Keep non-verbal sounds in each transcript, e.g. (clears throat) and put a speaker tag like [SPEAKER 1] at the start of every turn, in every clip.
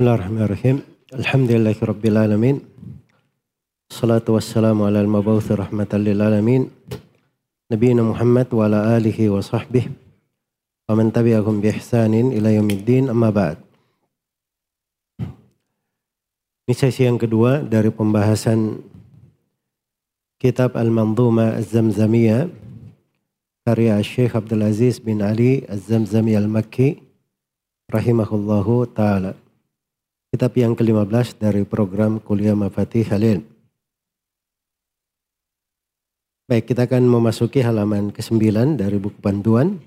[SPEAKER 1] Bismillahirrahmanirrahim. Alhamdulillahirabbil alamin. Salatu wassalamu ala al-mab'uts rahmatan lil alamin. Nabiyina Muhammad wa ala alihi wa sahbihi wa man tabi'ahum bi ihsanin ila yaumiddin amma ba'd. Ini sesi yang kedua dari pembahasan kitab Al-Manzuma Az-Zamzamiyah karya Syekh Abdul Aziz bin Ali Az-Zamzami Al-Makki rahimahullahu taala. Kitab yang ke-15 dari program Kuliah Mafatih Halil. Baik, kita akan memasuki halaman ke-9 dari buku panduan.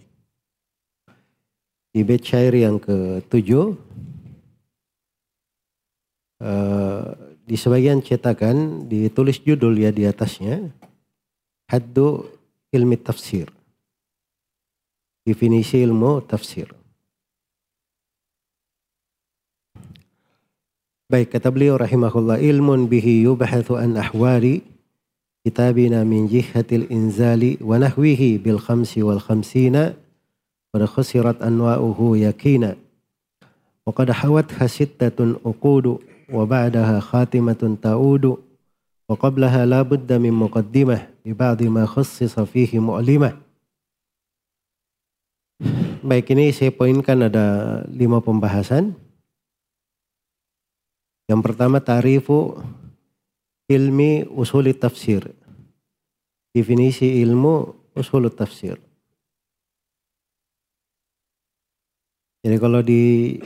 [SPEAKER 1] Di bait syair yang ke-7 uh, di sebagian cetakan ditulis judul ya di atasnya Haddu ilmi tafsir. Definisi ilmu tafsir. Baik, kata beliau rahimahullah, ilmun bihi yubhathu an ahwali kitabina min jihatil inzali wa nahwihi bil khamsi wal khamsina wa khusirat anwa'uhu yakina. Wa qad hawat hasittatun uqudu wa ba'daha khatimatun ta'udu wa qablaha la budda min muqaddimah bi ba'di ma khussisa fihi mu'limah. Baik ini saya poinkan ada lima pembahasan. Yang pertama tarifu ilmi usul tafsir. Definisi ilmu usul tafsir. Jadi kalau di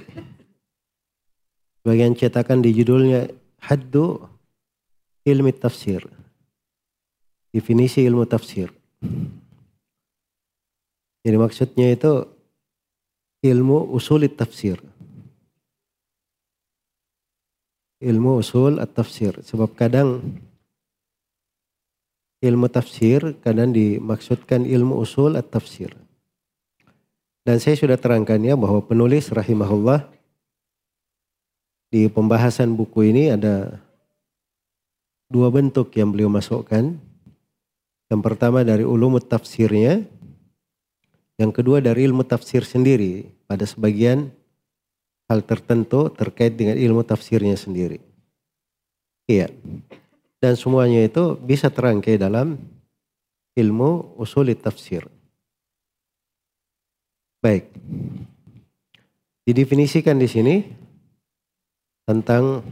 [SPEAKER 1] bagian cetakan di judulnya haddu ilmi tafsir. Definisi ilmu tafsir. Jadi maksudnya itu ilmu usul tafsir. Ilmu usul at-tafsir. Sebab kadang ilmu tafsir kadang dimaksudkan ilmu usul at-tafsir. Dan saya sudah terangkannya bahwa penulis rahimahullah di pembahasan buku ini ada dua bentuk yang beliau masukkan. Yang pertama dari ulumut tafsirnya, yang kedua dari ilmu tafsir sendiri pada sebagian hal tertentu terkait dengan ilmu tafsirnya sendiri. Iya. Dan semuanya itu bisa terangkai dalam ilmu usul tafsir. Baik. Didefinisikan di sini tentang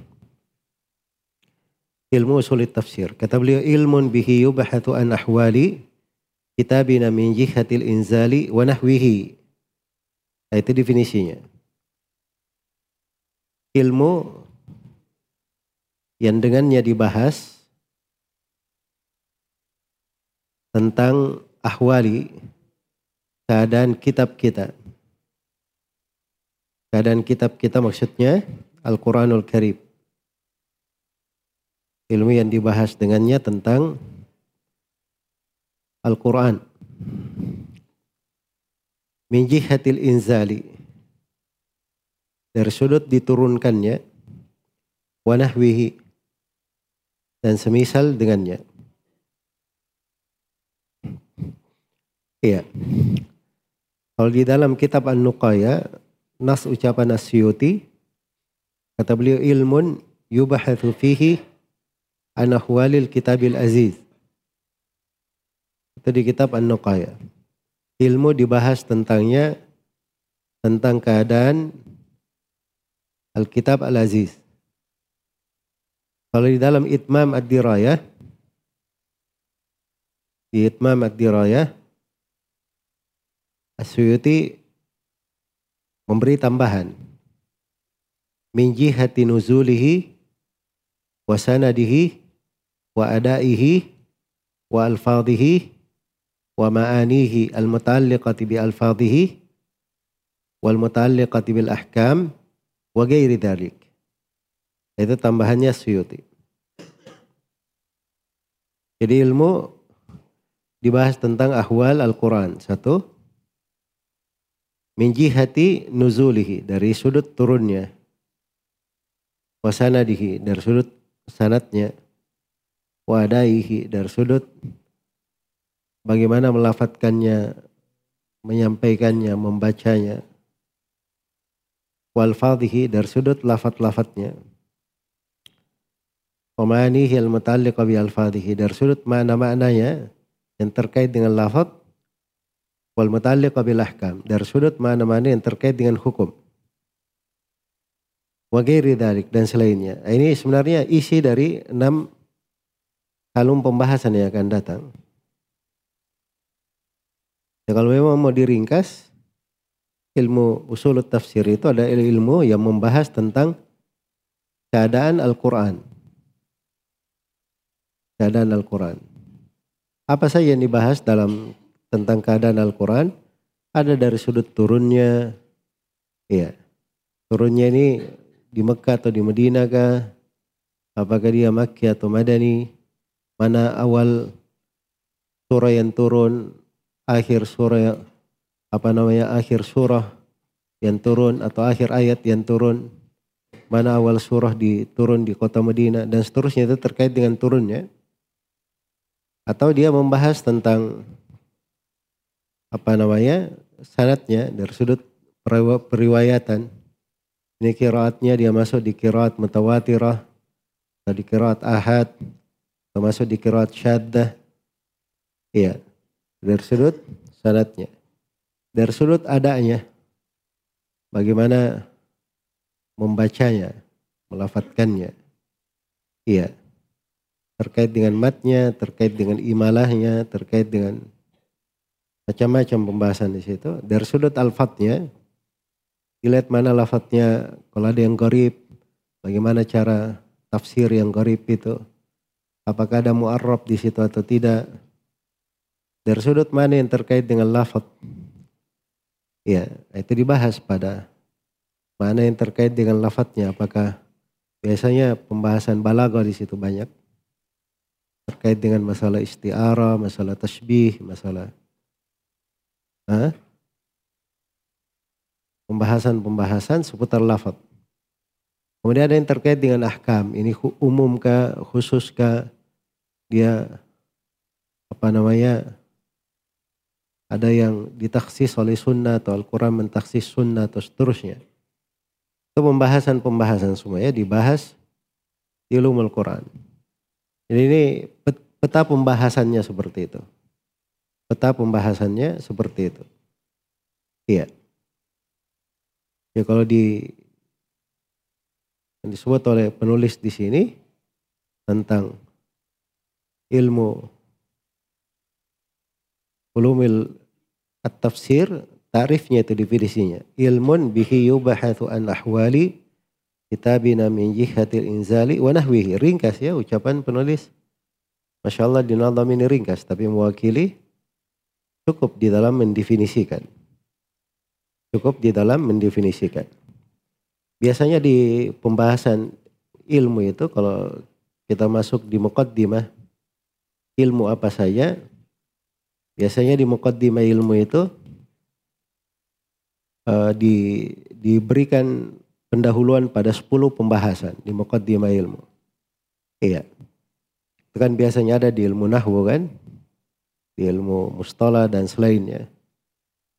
[SPEAKER 1] ilmu usul tafsir. Kata beliau ilmun bihi yubahatu an ahwali kitabina min jihatil inzali wa nahwihi. Nah, itu definisinya. Ilmu yang dengannya dibahas tentang ahwali keadaan kitab kita. Keadaan kitab kita maksudnya Al-Quranul Karim. Ilmu yang dibahas dengannya tentang Al-Quran. Min inzali. Dari sudut diturunkannya. Wanahwihi. Dan semisal dengannya. Iya. Kalau di dalam kitab An-Nuqaya, nas ucapan Asyuti, kata beliau ilmun yubahathu fihi anahwalil kitabil aziz. Itu di kitab An-Nuqaya. Ilmu dibahas tentangnya tentang keadaan Alkitab Al-Aziz. Kalau di dalam Itmam Ad-Dirayah, di Itmam Ad-Dirayah, Asyuyuti memberi tambahan. Min jihati nuzulihi wa sanadihi wa adaihi wa alfadhihi wa ma'anihi al-muta'alliqati bi alfadhihi wal muta'alliqati bil ahkam wa ghairi dhalik. Itu tambahannya Suyuti. Jadi ilmu dibahas tentang ahwal Al-Quran. Satu. Min jihati nuzulihi. Dari sudut turunnya. Wasanadihi. Dari sudut sanatnya. Wadaihi. Dari sudut bagaimana melafatkannya, menyampaikannya, membacanya. Wal fadhihi dari sudut lafat-lafatnya. Omanihi al muta'alliqa bi al fadhihi dari sudut makna-maknanya yang terkait dengan lafat wal muta'alliqa bil ahkam dari sudut makna-makna yang terkait dengan hukum. Wa ghairi dan selainnya. Ini sebenarnya isi dari enam kalung pembahasan yang akan datang. Ya, kalau memang mau diringkas, ilmu usul tafsir itu ada ilmu yang membahas tentang keadaan Al-Quran. Keadaan Al-Quran. Apa saja yang dibahas dalam tentang keadaan Al-Quran? Ada dari sudut turunnya, ya, turunnya ini di Mekah atau di Medina kah? Apakah dia Makki atau Madani? Mana awal surah yang turun, akhir surah apa namanya akhir surah yang turun atau akhir ayat yang turun. Mana awal surah diturun di kota Medina dan seterusnya itu terkait dengan turunnya. Atau dia membahas tentang apa namanya sanatnya dari sudut periwayatan. Ini kiraatnya dia masuk di kiraat mutawatirah atau di kiraat ahad atau masuk di kiraat syaddah. Iya dari sudut sanatnya dari sudut adanya bagaimana membacanya melafatkannya. Iya terkait dengan matnya terkait dengan imalahnya terkait dengan macam-macam pembahasan di situ. Dari sudut alfatnya dilihat mana lafadznya kalau ada yang gorib bagaimana cara tafsir yang gorib itu. Apakah ada mu'arrab di situ atau tidak. Dari sudut mana yang terkait dengan lafadz ya itu dibahas pada mana yang terkait dengan lafadznya apakah biasanya pembahasan balaghah di situ banyak terkait dengan masalah istiara, masalah tasbih, masalah pembahasan-pembahasan seputar lafaz. Kemudian ada yang terkait dengan ahkam. Ini umum kah, khusus kah, dia apa namanya, ada yang ditaksis oleh sunnah atau Al-Quran mentaksis sunnah atau seterusnya. Itu pembahasan-pembahasan semuanya dibahas di ulum Al-Quran. Jadi ini peta pembahasannya seperti itu. Peta pembahasannya seperti itu. Iya. Ya kalau di disebut oleh penulis di sini tentang ilmu ulumil at-tafsir tarifnya itu definisinya. Ilmun bihi yubahathu an ahwali kitabina min jihatil inzali wa nahwihi. Ringkas ya ucapan penulis. Masya Allah dinadam ini ringkas tapi mewakili cukup di dalam mendefinisikan. Cukup di dalam mendefinisikan. Biasanya di pembahasan ilmu itu kalau kita masuk di muqaddimah ilmu apa saja, biasanya di muqaddimah ilmu itu uh, di, diberikan pendahuluan pada 10 pembahasan di muqaddimah ilmu. Iya. Itu kan biasanya ada di ilmu nahwu kan, di ilmu mustalah dan selainnya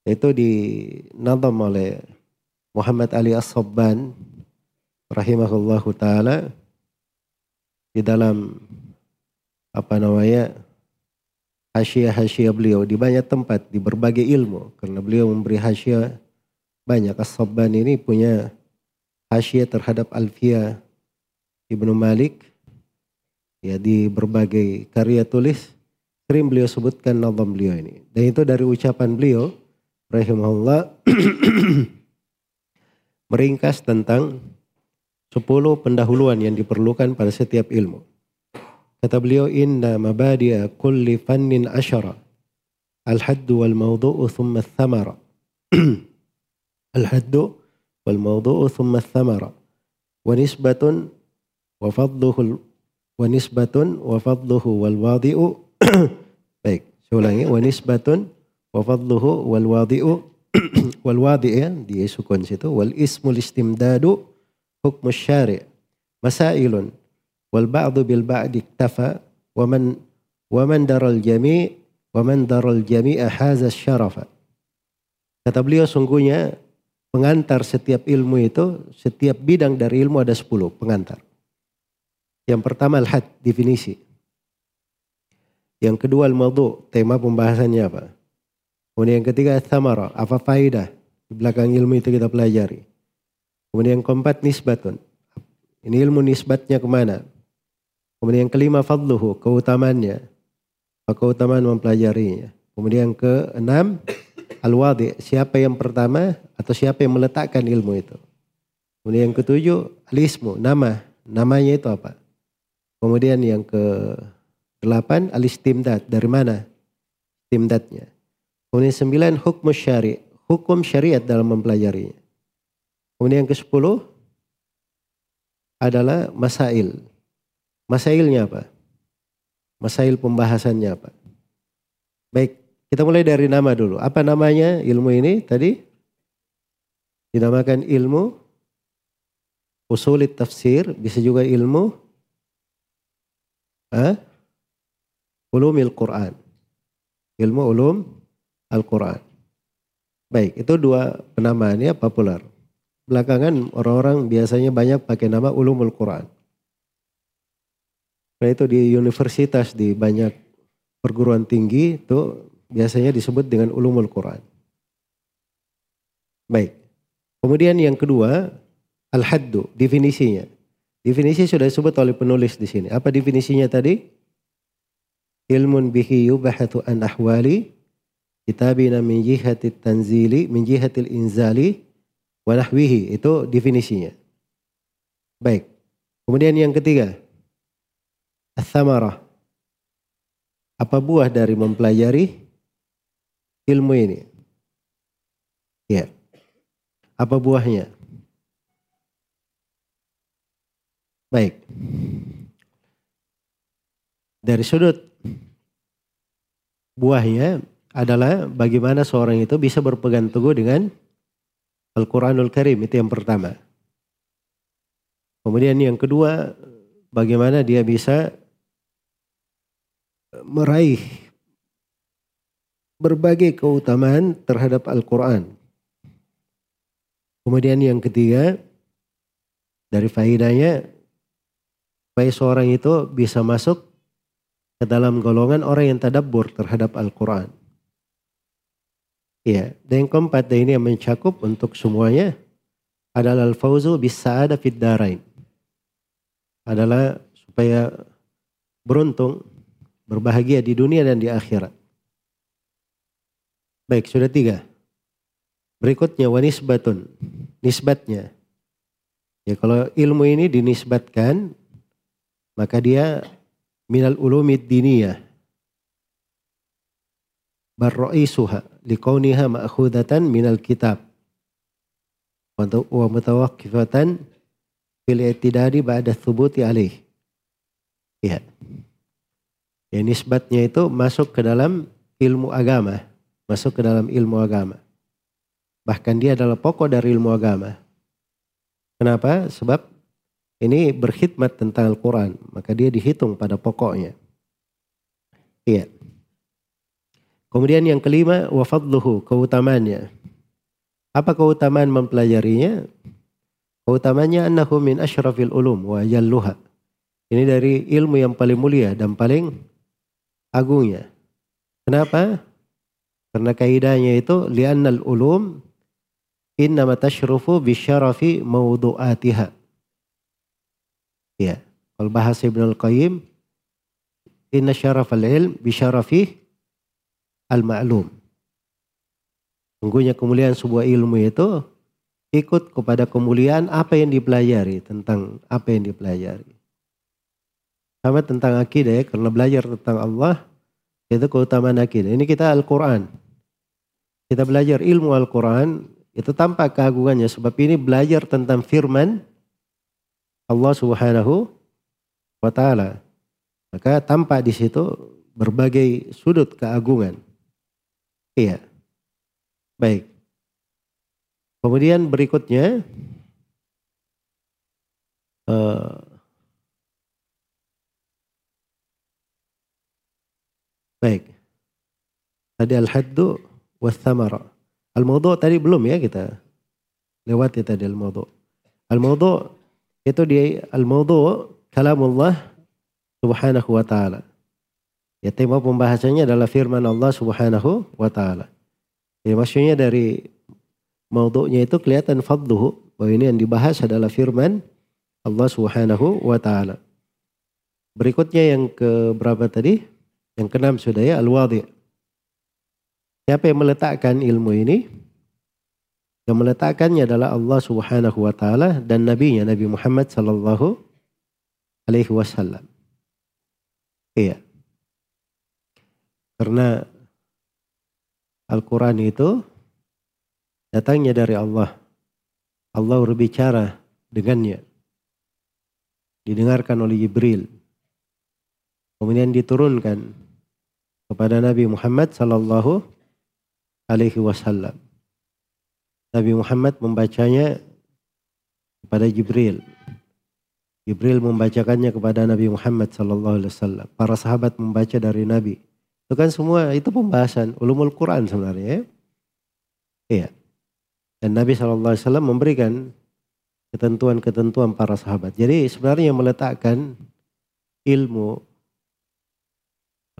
[SPEAKER 1] itu dinadam oleh Muhammad Ali As-Sabban rahimahullahu taala di dalam apa namanya hasyiah-hasyiah beliau di banyak tempat di berbagai ilmu. Karena beliau memberi hasyiah banyak. As-Sabban ini punya hasyiah terhadap Alfiyah Ibnu Malik. Ya di berbagai karya tulis. Sering beliau sebutkan nazam beliau ini. Dan itu dari ucapan beliau rahimahullah (clears throat) meringkas tentang 10 pendahuluan yang diperlukan pada setiap ilmu. Kata beliau, inna mabadi'a kulli fannin asyara. Al-haddu wal mawdu'u thumma thamara. Al-haddu wal mawdu'u thumma thamara. Wa nisbatun wa fadluhu wa nisbatun wa fadluhu wal wadi'u. Baik, saya ulangi. Wa nisbatun wa fadluhu wal wadi'u wal wadi' ya di sukun situ wal ismul istimdadu hukmu syari' masailun wal ba'du bil ba'di iktafa wa man wa man daral jami' wa daral syarafa kata beliau sungguhnya pengantar setiap ilmu itu, setiap bidang dari ilmu ada 10 pengantar. Yang pertama al-had, definisi. Yang kedua al-madu, tema pembahasannya apa. Kemudian yang ketiga thamara, apa faidah di belakang ilmu itu kita pelajari. Kemudian yang keempat nisbatun. Ini ilmu nisbatnya ke mana? Kemudian yang kelima fadluhu, keutamannya. Keutamaan mempelajarinya. Kemudian yang keenam al-wadi, siapa yang pertama atau siapa yang meletakkan ilmu itu. Kemudian yang ketujuh alismu, nama. Namanya itu apa? Kemudian yang ke delapan alistimdad, dari mana? Timdatnya. Kemudian sembilan hukum syari, hukum syariat dalam mempelajarinya. Kemudian yang ke sepuluh adalah masail. Masailnya apa? Masail pembahasannya apa? Baik, kita mulai dari nama dulu. Apa namanya ilmu ini tadi? Dinamakan ilmu usulit tafsir, bisa juga ilmu ah, ulumil Quran. Ilmu ulum Al-Quran. Baik, itu dua penamaannya populer. Belakangan orang-orang biasanya banyak pakai nama ulumul Quran. Nah itu di universitas, di banyak perguruan tinggi itu biasanya disebut dengan ulumul Quran. Baik. Kemudian yang kedua, al-haddu, definisinya. Definisi sudah disebut oleh penulis di sini. Apa definisinya tadi? Ilmun bihi yubahathu an ahwali kitabina min jihati tanzili min jihatil inzali wa nahwihi. Itu definisinya. Baik. Kemudian yang ketiga, Athamarah. Apa buah dari mempelajari ilmu ini? Ya. Apa buahnya? Baik. Dari sudut buahnya adalah bagaimana seorang itu bisa berpegang teguh dengan Al-Quranul Karim. Itu yang pertama. Kemudian yang kedua, bagaimana dia bisa meraih berbagai keutamaan terhadap Al-Quran. Kemudian yang ketiga, dari faedahnya, supaya seorang itu bisa masuk ke dalam golongan orang yang tadabbur terhadap Al-Quran. Ya, dan yang keempat, dan ini yang mencakup untuk semuanya, adalah al-fauzu bis sa'ada fid darain. Adalah supaya beruntung Berbahagia di dunia dan di akhirat. Baik, sudah tiga. Berikutnya wanisbatun. Nisbatnya. Ya kalau ilmu ini dinisbatkan, maka dia minal ulumid diniyah. Barro'isuha liqauniha ma'khudatan minal kitab. Wa mutawakkifatan fil i'tidadi ba'da thubuti alaih. Ya. Ya nisbatnya itu masuk ke dalam ilmu agama. Masuk ke dalam ilmu agama. Bahkan dia adalah pokok dari ilmu agama. Kenapa? Sebab ini berkhidmat tentang Al-Quran. Maka dia dihitung pada pokoknya. Iya. Kemudian yang kelima, wafadluhu, keutamannya. Apa keutamaan mempelajarinya? Keutamanya annahu min ashrafil ulum wa jalluha. Ini dari ilmu yang paling mulia dan paling agungnya. Kenapa? Karena kaidahnya itu li'annal ulum innama tashrufu bisyarafi mawdu'atiha. Ya, kalau bahasa Ibn Al-Qayyim inna syarafal ilm bisyarafi al-ma'lum. Sungguhnya kemuliaan sebuah ilmu itu ikut kepada kemuliaan apa yang dipelajari, tentang apa yang dipelajari. Sama tentang akidah ya, karena belajar tentang Allah itu keutamaan akidah. Ini kita Al-Quran. Kita belajar ilmu Al-Quran, itu tampak keagungannya. Sebab ini belajar tentang firman Allah subhanahu wa ta'ala. Maka tampak di situ berbagai sudut keagungan. Iya. Baik. Kemudian berikutnya, uh, Baik. Tadi al-haddu wa thamara. Al-mawdu' tadi belum ya kita. lewati tadi al-mawdu. Al-mawdu itu di al-mawdu kalamullah subhanahu wa ta'ala. Ya tema pembahasannya adalah firman Allah subhanahu wa ta'ala. Ya, maksudnya dari mawdu'nya itu kelihatan fadluhu. Bahwa ini yang dibahas adalah firman Allah subhanahu wa ta'ala. Berikutnya yang ke berapa tadi? Yang keenam sudah ya, al-wadhi. Siapa yang meletakkan ilmu ini? Yang meletakkannya adalah Allah subhanahu wa ta'ala dan nabinya Nabi Muhammad sallallahu alaihi wasallam. Iya. Karena Al-Quran itu datangnya dari Allah. Allah berbicara dengannya. Didengarkan oleh Jibril. Kemudian diturunkan kepada Nabi Muhammad sallallahu alaihi wasallam. Nabi Muhammad membacanya kepada Jibril. Jibril membacakannya kepada Nabi Muhammad sallallahu alaihi wasallam. Para sahabat membaca dari Nabi. Itu kan semua itu pembahasan ulumul Quran sebenarnya ya. Iya. Dan Nabi sallallahu alaihi wasallam memberikan ketentuan-ketentuan para sahabat. Jadi sebenarnya meletakkan ilmu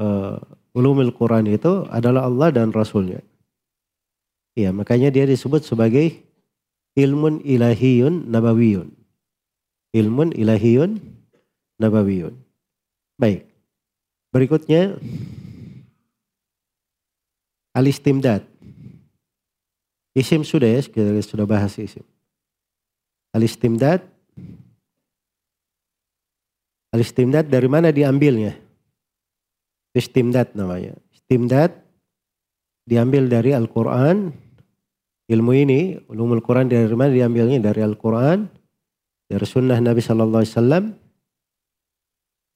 [SPEAKER 1] uh, ulumul Quran itu adalah Allah dan Rasulnya. Iya, makanya dia disebut sebagai ilmun ilahiyun nabawiyun. Ilmun ilahiyun nabawiyun. Baik. Berikutnya alistimdad. Isim sudah ya, kita sudah bahas isim. Alistimdad. Alistimdad dari mana diambilnya? Istimdad namanya. Istimdad diambil dari Al-Quran. Ilmu ini, ulumul Quran dari mana diambilnya? Dari Al-Quran dari sunnah Nabi Shallallahu Alaihi Wasallam,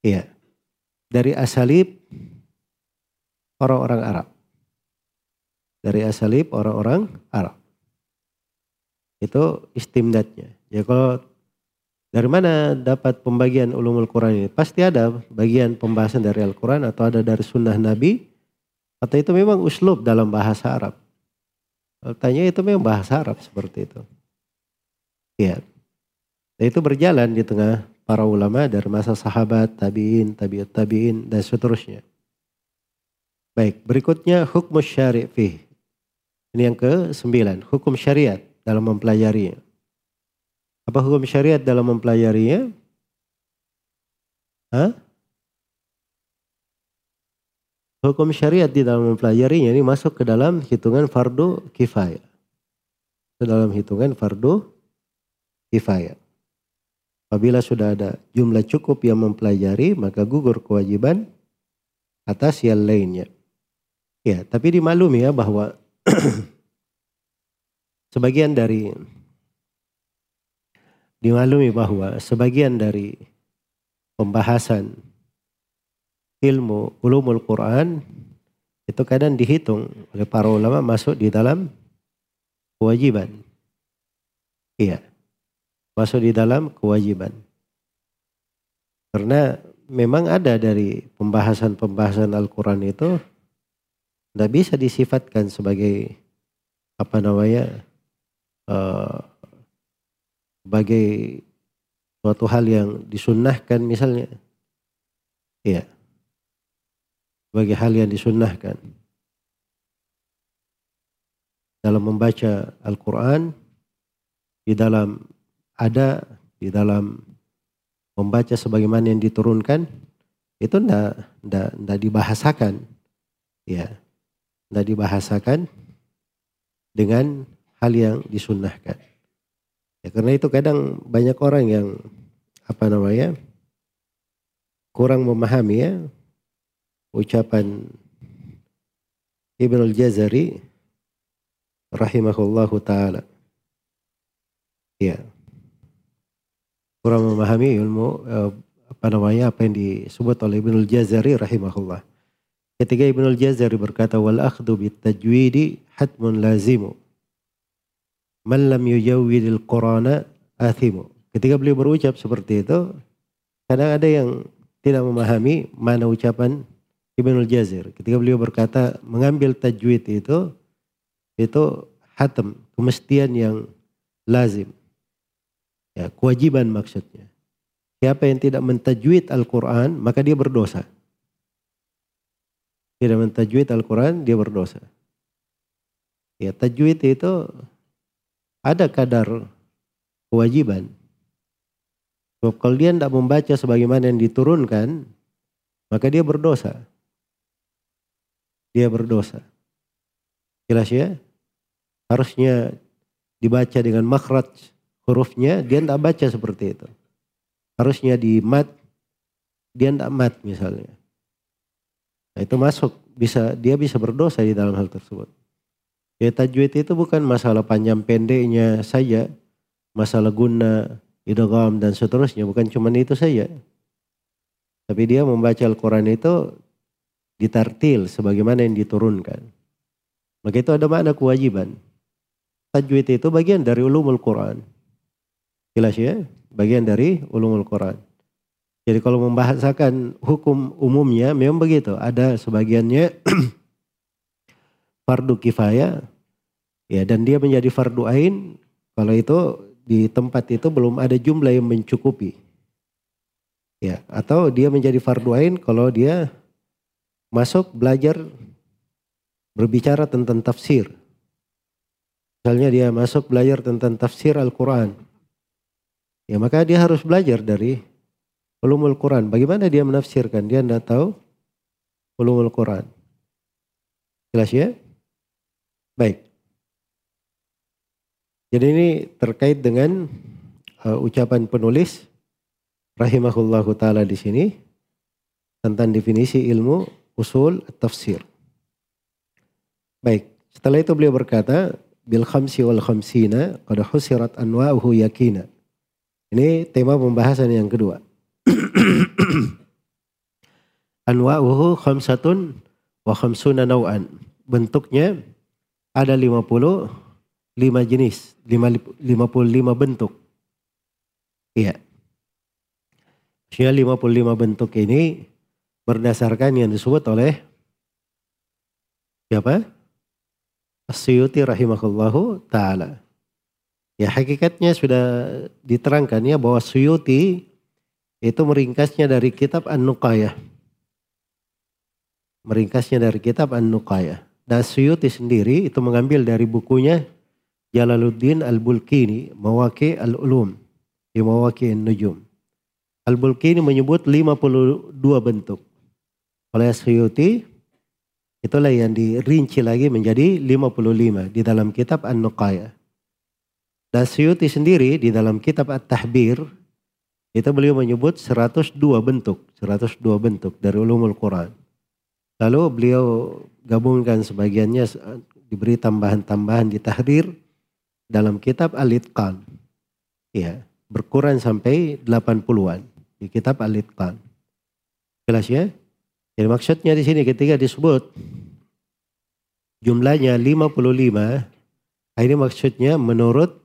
[SPEAKER 1] iya, dari asalib orang-orang Arab, dari asalib orang-orang Arab, itu istimdadnya. Ya kalau dari mana dapat pembagian ulumul Quran ini? Pasti ada bagian pembahasan dari Al-Quran atau ada dari sunnah Nabi atau itu memang uslub dalam bahasa Arab. Tanya itu memang bahasa Arab seperti itu. Iya. Dan itu berjalan di tengah para ulama dari masa sahabat, tabi'in, tabi'ut tabi'in, dan seterusnya. Baik, berikutnya hukum syari' fih. Ini yang ke sembilan, hukum syariat dalam mempelajarinya. Apa hukum syariat dalam mempelajarinya? Hah? Hukum syariat di dalam mempelajarinya ini masuk ke dalam hitungan fardu kifayah. Ke dalam hitungan fardu kifayah. Apabila sudah ada jumlah cukup yang mempelajari, maka gugur kewajiban atas yang lainnya. Ya, tapi dimaklumi ya bahwa (clears throat) sebagian dari dimaklumi bahwa sebagian dari pembahasan ilmu ulumul Quran itu kadang dihitung oleh para ulama masuk di dalam kewajiban. Iya masuk di dalam kewajiban. Karena memang ada dari pembahasan-pembahasan Al-Quran itu tidak bisa disifatkan sebagai apa namanya uh, sebagai suatu hal yang disunnahkan misalnya. Iya. Sebagai hal yang disunnahkan. Dalam membaca Al-Quran, di dalam ada di dalam membaca sebagaimana yang diturunkan itu ndak ndak ndak dibahasakan ya ndak dibahasakan dengan hal yang disunnahkan ya karena itu kadang banyak orang yang apa namanya kurang memahami ya ucapan Ibn al-Jazari rahimahullahu taala ya kurang memahami ilmu eh, apa namanya apa yang disebut oleh Ibnul Jazari rahimahullah. Ketika Ibnul Jazari berkata wal akhdhu bit tajwidi hatmun lazimu. Man lam yujawwidil Qur'ana. Ketika beliau berucap seperti itu, kadang ada yang tidak memahami mana ucapan Ibnul Jazir. Ketika beliau berkata mengambil tajwid itu itu hatam, kemestian yang lazim. Ya, kewajiban maksudnya. Siapa yang tidak mentajwid Al-Quran, maka dia berdosa. Tidak mentajwid Al-Quran, dia berdosa. Ya, tajwid itu ada kadar kewajiban. Sebab kalau dia tidak membaca sebagaimana yang diturunkan, maka dia berdosa. Dia berdosa. Jelas ya? Harusnya dibaca dengan makhraj hurufnya, dia tidak baca seperti itu. Harusnya di mat, dia tidak mat misalnya. Nah, itu masuk, bisa dia bisa berdosa di dalam hal tersebut. Ya tajwid itu bukan masalah panjang pendeknya saja, masalah guna, idgham dan seterusnya, bukan cuma itu saja. Tapi dia membaca Al-Quran itu ditartil sebagaimana yang diturunkan. Maka itu ada makna kewajiban. Tajwid itu bagian dari ulumul Quran. Jelas ya? Bagian dari ulumul Quran. Jadi kalau membahasakan hukum umumnya memang begitu. Ada sebagiannya (clears throat) fardu kifayah ya dan dia menjadi fardu ain kalau itu di tempat itu belum ada jumlah yang mencukupi. Ya, atau dia menjadi fardu ain kalau dia masuk belajar berbicara tentang tafsir. Misalnya dia masuk belajar tentang tafsir Al-Quran. Ya maka dia harus belajar dari ulumul Quran. Bagaimana dia menafsirkan? Dia tidak tahu ulumul Quran. Jelas ya? Baik. Jadi ini terkait dengan uh, ucapan penulis rahimahullahu taala di sini tentang definisi ilmu usul tafsir. Baik, setelah itu beliau berkata bil khamsi wal khamsina qad husirat anwa'uhu yakina. Ini tema pembahasan yang kedua. (clears throat) anwa'uhu khamsatun wa khamsuna naw'an. Bentuknya ada 50 lima jenis, lima, lima puluh lima bentuk. Iya. Maksudnya lima bentuk ini berdasarkan yang disebut oleh siapa? Asyuti rahimahullahu ta'ala. Ya hakikatnya sudah diterangkan ya bahwa Suyuti itu meringkasnya dari kitab An-Nuqayah. Meringkasnya dari kitab An-Nuqayah. Dan Suyuti sendiri itu mengambil dari bukunya Jalaluddin Al-Bulkini, Mawaki Al-Ulum, di Mawaki An-Nujum. Al-Bulkini menyebut 52 bentuk. Oleh Suyuti, itulah yang dirinci lagi menjadi 55 di dalam kitab An-Nuqaya. Dan Suyuti sendiri di dalam kitab At-Tahbir, itu beliau menyebut 102 bentuk, 102 bentuk dari ulumul Quran. Lalu beliau gabungkan sebagiannya diberi tambahan-tambahan di tahrir dalam kitab Al-Itqan. Ya, berkurang sampai 80-an di kitab Al-Itqan. Jelas ya? Jadi maksudnya di sini ketika disebut jumlahnya 55, ini maksudnya menurut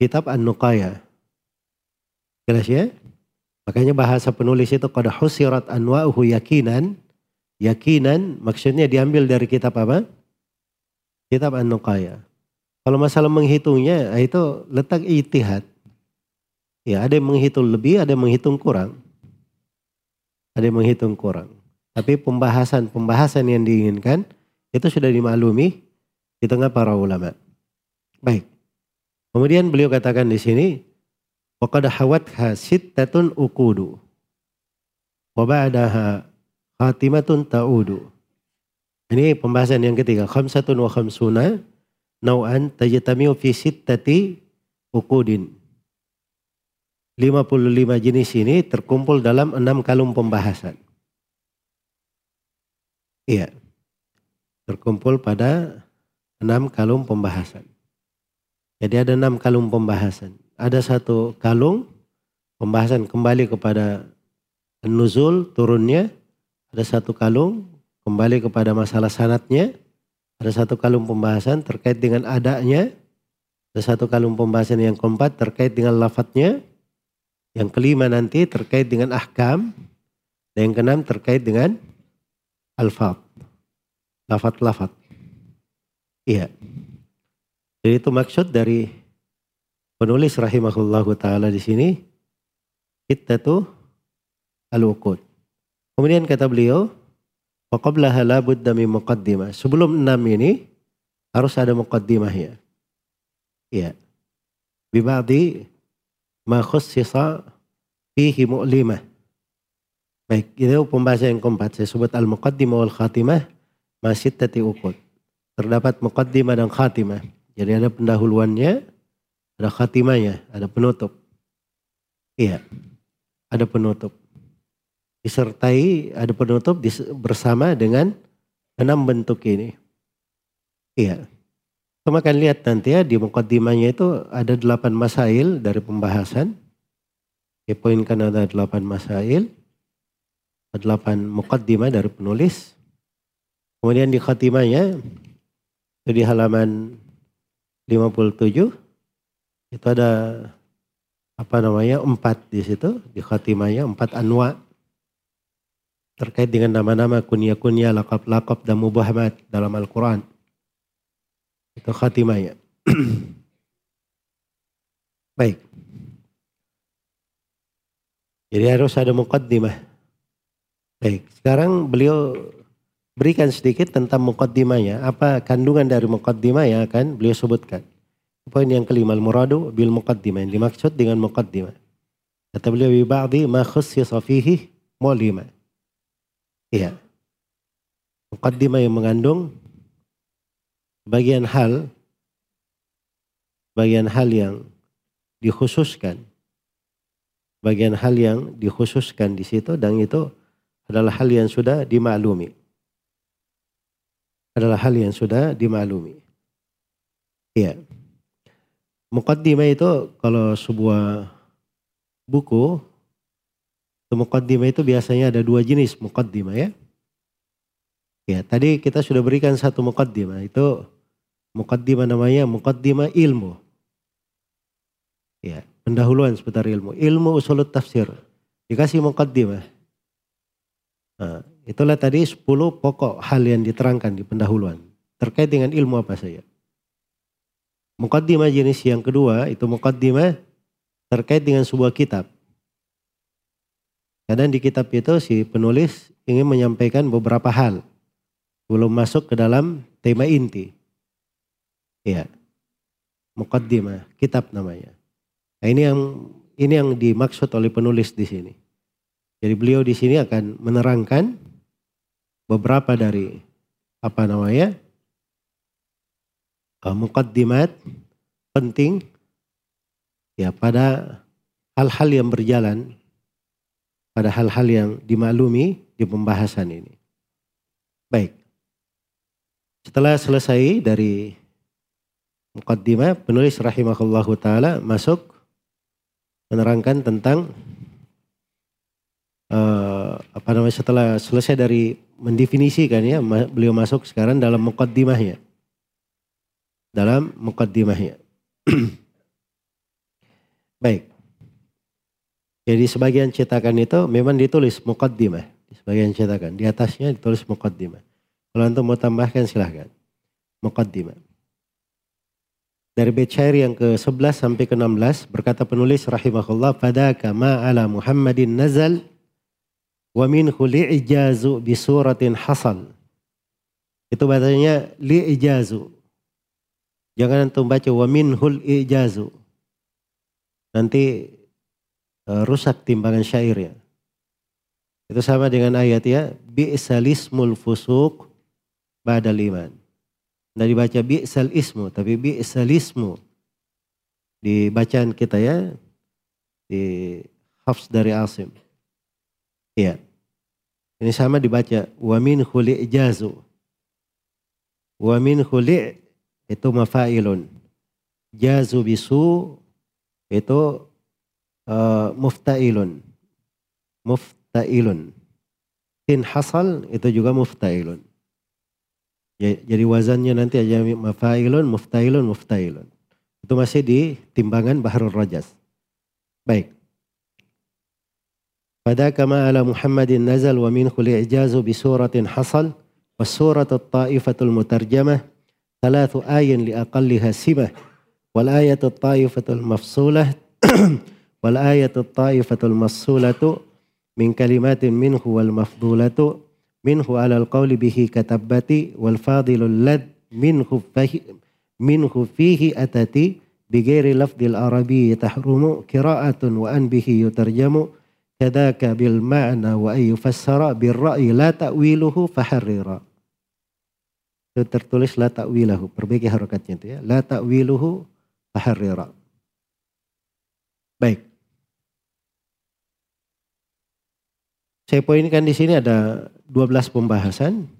[SPEAKER 1] kitab An-Nuqaya. Jelas ya? Makanya bahasa penulis itu kada husirat anwa'uhu yakinan. Yakinan maksudnya diambil dari kitab apa? Kitab An-Nuqaya. Kalau masalah menghitungnya ah, itu letak itihad. Ya ada yang menghitung lebih, ada yang menghitung kurang. Ada yang menghitung kurang. Tapi pembahasan-pembahasan yang diinginkan itu sudah dimaklumi di tengah para ulama. Baik. Kemudian beliau katakan di sini, وَقَدْ حَوَتْهَا سِتَّةٌ أُقُودُ وَبَعْدَهَا Fatimatun ta'udu. Ini pembahasan yang ketiga. Khamsatun wa khamsuna nau'an tajitamiu fi sittati ukudin. 55 jenis ini terkumpul dalam enam kalung pembahasan. Iya. Terkumpul pada enam kalung pembahasan. Jadi ada enam kalung pembahasan. Ada satu kalung pembahasan kembali kepada nuzul turunnya ada satu kalung kembali kepada masalah sanatnya. Ada satu kalung pembahasan terkait dengan adanya. Ada satu kalung pembahasan yang keempat terkait dengan lafadznya. Yang kelima nanti terkait dengan ahkam. Dan yang keenam terkait dengan alfab. Lafat-lafat. Iya. Jadi itu maksud dari penulis rahimahullahu taala di sini kita tuh al-uqud. Kemudian kata beliau, wa qablaha la budda min muqaddimah. Sebelum enam ini harus ada muqaddimahnya. Iya. Bibadi ma khussisa fihi mu'limah. Baik, itu pembahasan yang keempat. Saya sebut al-muqaddimah wal khatimah masih tati uqud. Terdapat muqaddimah dan khatimah. Jadi ada pendahuluannya, ada khatimahnya, ada penutup. Iya, ada penutup. Disertai ada penutup bersama dengan enam bentuk ini. Iya. Kita akan lihat nanti ya di mukaddimahnya itu ada delapan masail dari pembahasan. Dipoinkan ada delapan masail. Delapan mukaddimah dari penulis. Kemudian di khatimahnya itu di halaman 57 itu ada apa namanya empat di situ di khatimahnya empat anwa terkait dengan nama-nama kunyah-kunyah lakab-lakab dan mubahamat dalam Al-Quran itu khatimahnya (clears throat) baik jadi harus ada muqaddimah baik sekarang beliau berikan sedikit tentang mukaddimahnya. Apa kandungan dari mukaddimah yang akan beliau sebutkan. Poin yang kelima, al-muradu bil mukaddimah. Yang dimaksud dengan mukaddimah. Kata beliau, bi ba'di ma khussisa fihi mu'lima. Iya. Mukaddimah yang mengandung bagian hal bagian hal yang dikhususkan bagian hal yang dikhususkan di situ dan itu adalah hal yang sudah dimaklumi adalah hal yang sudah dimaklumi. Iya. Mukaddimah itu kalau sebuah buku, mukaddimah itu biasanya ada dua jenis mukaddimah ya. Ya, tadi kita sudah berikan satu mukaddimah. Itu mukaddimah namanya mukaddimah ilmu. Ya, pendahuluan seputar ilmu. Ilmu usulut tafsir. Dikasih mukaddimah. Nah, Itulah tadi 10 pokok hal yang diterangkan di pendahuluan. Terkait dengan ilmu apa saja. Mukaddimah jenis yang kedua itu mukaddimah terkait dengan sebuah kitab. Kadang di kitab itu si penulis ingin menyampaikan beberapa hal. Belum masuk ke dalam tema inti. Ya. Mukaddimah, kitab namanya. Nah, ini yang ini yang dimaksud oleh penulis di sini. Jadi beliau di sini akan menerangkan beberapa dari apa namanya uh, mukaddimat penting ya pada hal-hal yang berjalan pada hal-hal yang dimaklumi di pembahasan ini. Baik. Setelah selesai dari mukaddimah penulis rahimahullahu taala masuk menerangkan tentang uh, apa namanya setelah selesai dari mendefinisikan ya beliau masuk sekarang dalam mukaddimahnya dalam mukaddimahnya (clears throat) baik jadi sebagian cetakan itu memang ditulis mukaddimah di sebagian cetakan di atasnya ditulis mukaddimah kalau untuk mau tambahkan silahkan mukaddimah dari bait syair yang ke-11 sampai ke-16 berkata penulis rahimahullah pada kama ala Muhammadin nazal Wa minhu li'ijazu bi suratin hasal. Itu bahasanya li'ijazu. Jangan antum baca wa ijazu. Nanti uh, rusak timbangan syair ya. Itu sama dengan ayat ya. Bi'salismul fusuq badal iman. Tidak dibaca bi'sal ismu, tapi bi'salismu. Di bacaan kita ya. Di hafs dari Asim. Iya. Ini sama dibaca wa min jazu. Wa min itu mafailun. Jazu bisu itu Uh, muftailun. Muftailun. In hasal itu juga muftailun. Ya, jadi wazannya nanti aja mafailun, muftailun, muftailun. Itu masih di timbangan Bahrul Rajas. Baik. Pada kama ala Muhammadin nazal wa min khuli ijazu bi suratin hasal wa surat Ta'ifatul mutarjamah thalathu ayin li aqalliha simah wal ayatul ta'ifatul mafsulah (clears throat) min kalimatin minhu wal mafdulatu minhu alal qawli bihi katabati wal fadilul lad minhu fahi, minhu fihi atati bighairi lafdil arabi tahrumu qira'atun wa an bihi yutarjamu kadaka bil ma'na wa ay yufassara bir ra'yi la ta'wiluhu faharrira itu tertulis la ta'wilahu perbaiki harokatnya itu ya la ta'wiluhu faharrira baik saya poinkan di sini ada 12 pembahasan.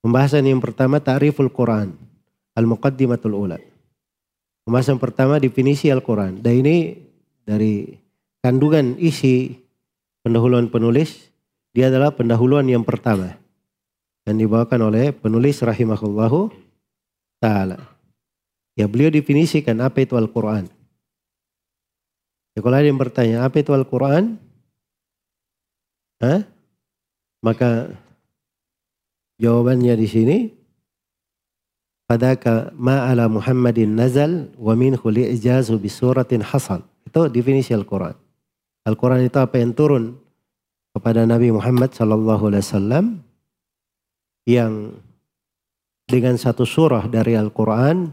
[SPEAKER 1] Pembahasan yang pertama ta'riful Quran, al-muqaddimatul ula. Pembahasan pertama definisi Al-Quran. Dan ini dari kandungan isi pendahuluan penulis, dia adalah pendahuluan yang pertama. Dan dibawakan oleh penulis rahimahullahu ta'ala. Ya beliau definisikan apa itu Al-Quran. Ya, kalau ada yang bertanya, apa itu Al-Quran? Hah? Maka jawabannya di sini Fadaka ma'ala Muhammadin nazal wa minhu li'jazu bisuratin hasal. Itu definisi Al-Quran. Al-Quran itu apa yang turun kepada Nabi Muhammad sallallahu alaihi wasallam yang dengan satu surah dari Al-Quran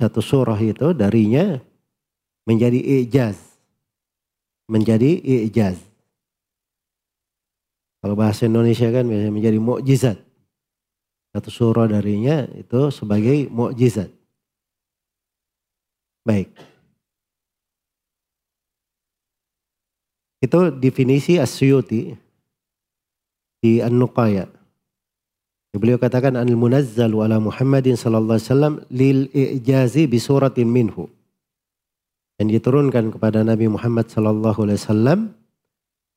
[SPEAKER 1] satu surah itu darinya menjadi ijaz menjadi ijaz kalau bahasa Indonesia kan biasanya menjadi mukjizat. Satu surah darinya itu sebagai mukjizat. Baik. Itu definisi Asyuti di An-Nuqaya. Beliau katakan al-munazzal ala Muhammadin sallallahu alaihi wasallam lil i'jazi bi suratin minhu. Yang diturunkan kepada Nabi Muhammad sallallahu alaihi wasallam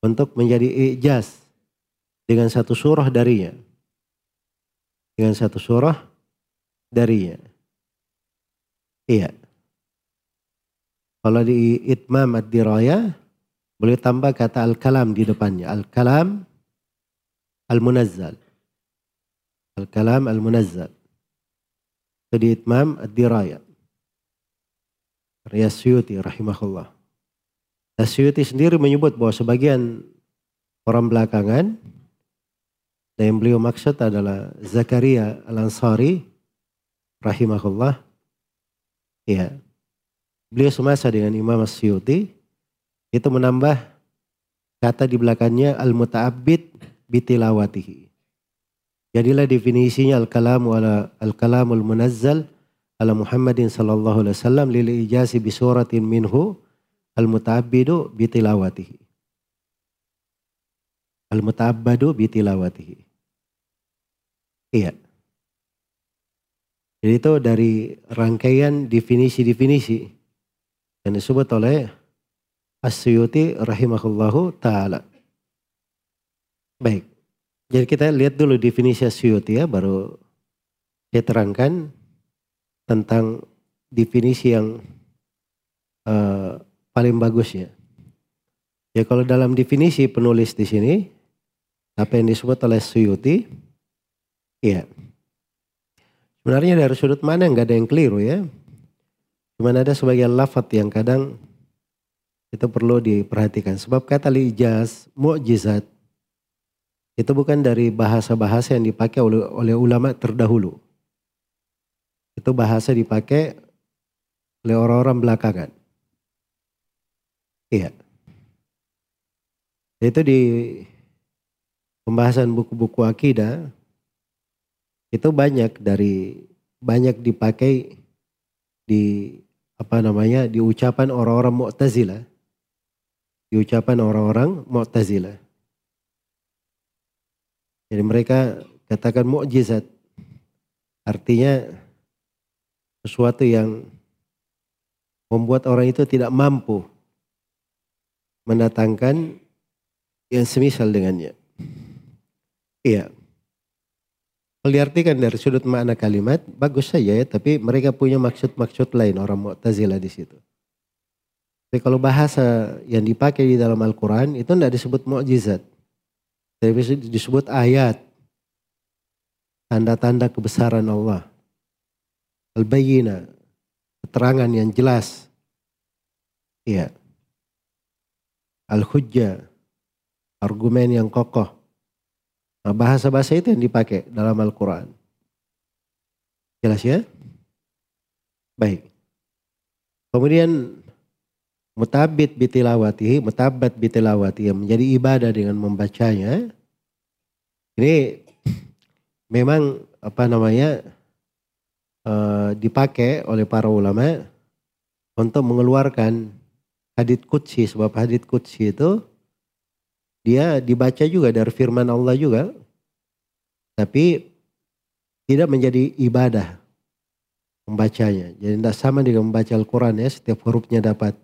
[SPEAKER 1] untuk menjadi ijaz dengan satu surah darinya. Dengan satu surah darinya. Iya. Kalau di Itmam Ad-Diraya boleh tambah kata Al-Kalam di depannya. Al-Kalam Al-Munazzal. Al-Kalam Al-Munazzal. Itu di Itmam Ad-Diraya. Riyas Suyuti rahimahullah. Suyuti sendiri menyebut bahwa sebagian orang belakangan dan yang beliau maksud adalah Zakaria Al-Ansari rahimahullah. Ya. Beliau semasa dengan Imam Asyuti itu menambah kata di belakangnya al-muta'abbid bitilawatihi. Jadilah definisinya al-kalamu ala al-kalamul munazzal ala Muhammadin sallallahu alaihi wasallam lil ijasi bi minhu al-muta'abbidu bitilawatihi. Al-muta'abbadu bitilawatihi. Iya. Jadi itu dari rangkaian definisi-definisi yang disebut oleh Asyuti rahimahullahu ta'ala. Baik. Jadi kita lihat dulu definisi Asyuti ya, baru saya terangkan tentang definisi yang uh, paling bagus ya. Ya kalau dalam definisi penulis di sini, apa yang disebut oleh Suyuti, Iya. Sebenarnya dari sudut mana nggak ada yang keliru ya. Cuma ada sebagian lafat yang kadang itu perlu diperhatikan. Sebab kata lijaz, mu'jizat, itu bukan dari bahasa-bahasa yang dipakai oleh, oleh ulama terdahulu. Itu bahasa dipakai oleh orang-orang belakangan. Iya. Itu di pembahasan buku-buku akidah, itu banyak dari banyak dipakai di apa namanya di ucapan orang-orang Mu'tazilah. Di ucapan orang-orang Mu'tazilah. Jadi mereka katakan mukjizat. Artinya sesuatu yang membuat orang itu tidak mampu mendatangkan yang semisal dengannya. Iya. Diartikan dari sudut makna kalimat, bagus saja ya, tapi mereka punya maksud-maksud lain orang Mu'tazilah di situ. Tapi kalau bahasa yang dipakai di dalam Al-Quran itu tidak disebut mukjizat, tapi disebut ayat, tanda-tanda kebesaran Allah. Al-bayyina, keterangan yang jelas. Iya. Al-hujjah, argumen yang kokoh. Nah, bahasa-bahasa itu yang dipakai dalam Al-Quran. Jelas ya? Baik. Kemudian mutabit bitilawati, mutabat yang menjadi ibadah dengan membacanya. Ini memang apa namanya uh, dipakai oleh para ulama untuk mengeluarkan hadit kutsi sebab hadit kutsi itu dia dibaca juga dari firman Allah juga tapi tidak menjadi ibadah membacanya. Jadi tidak sama dengan membaca Al-Quran ya, setiap hurufnya dapat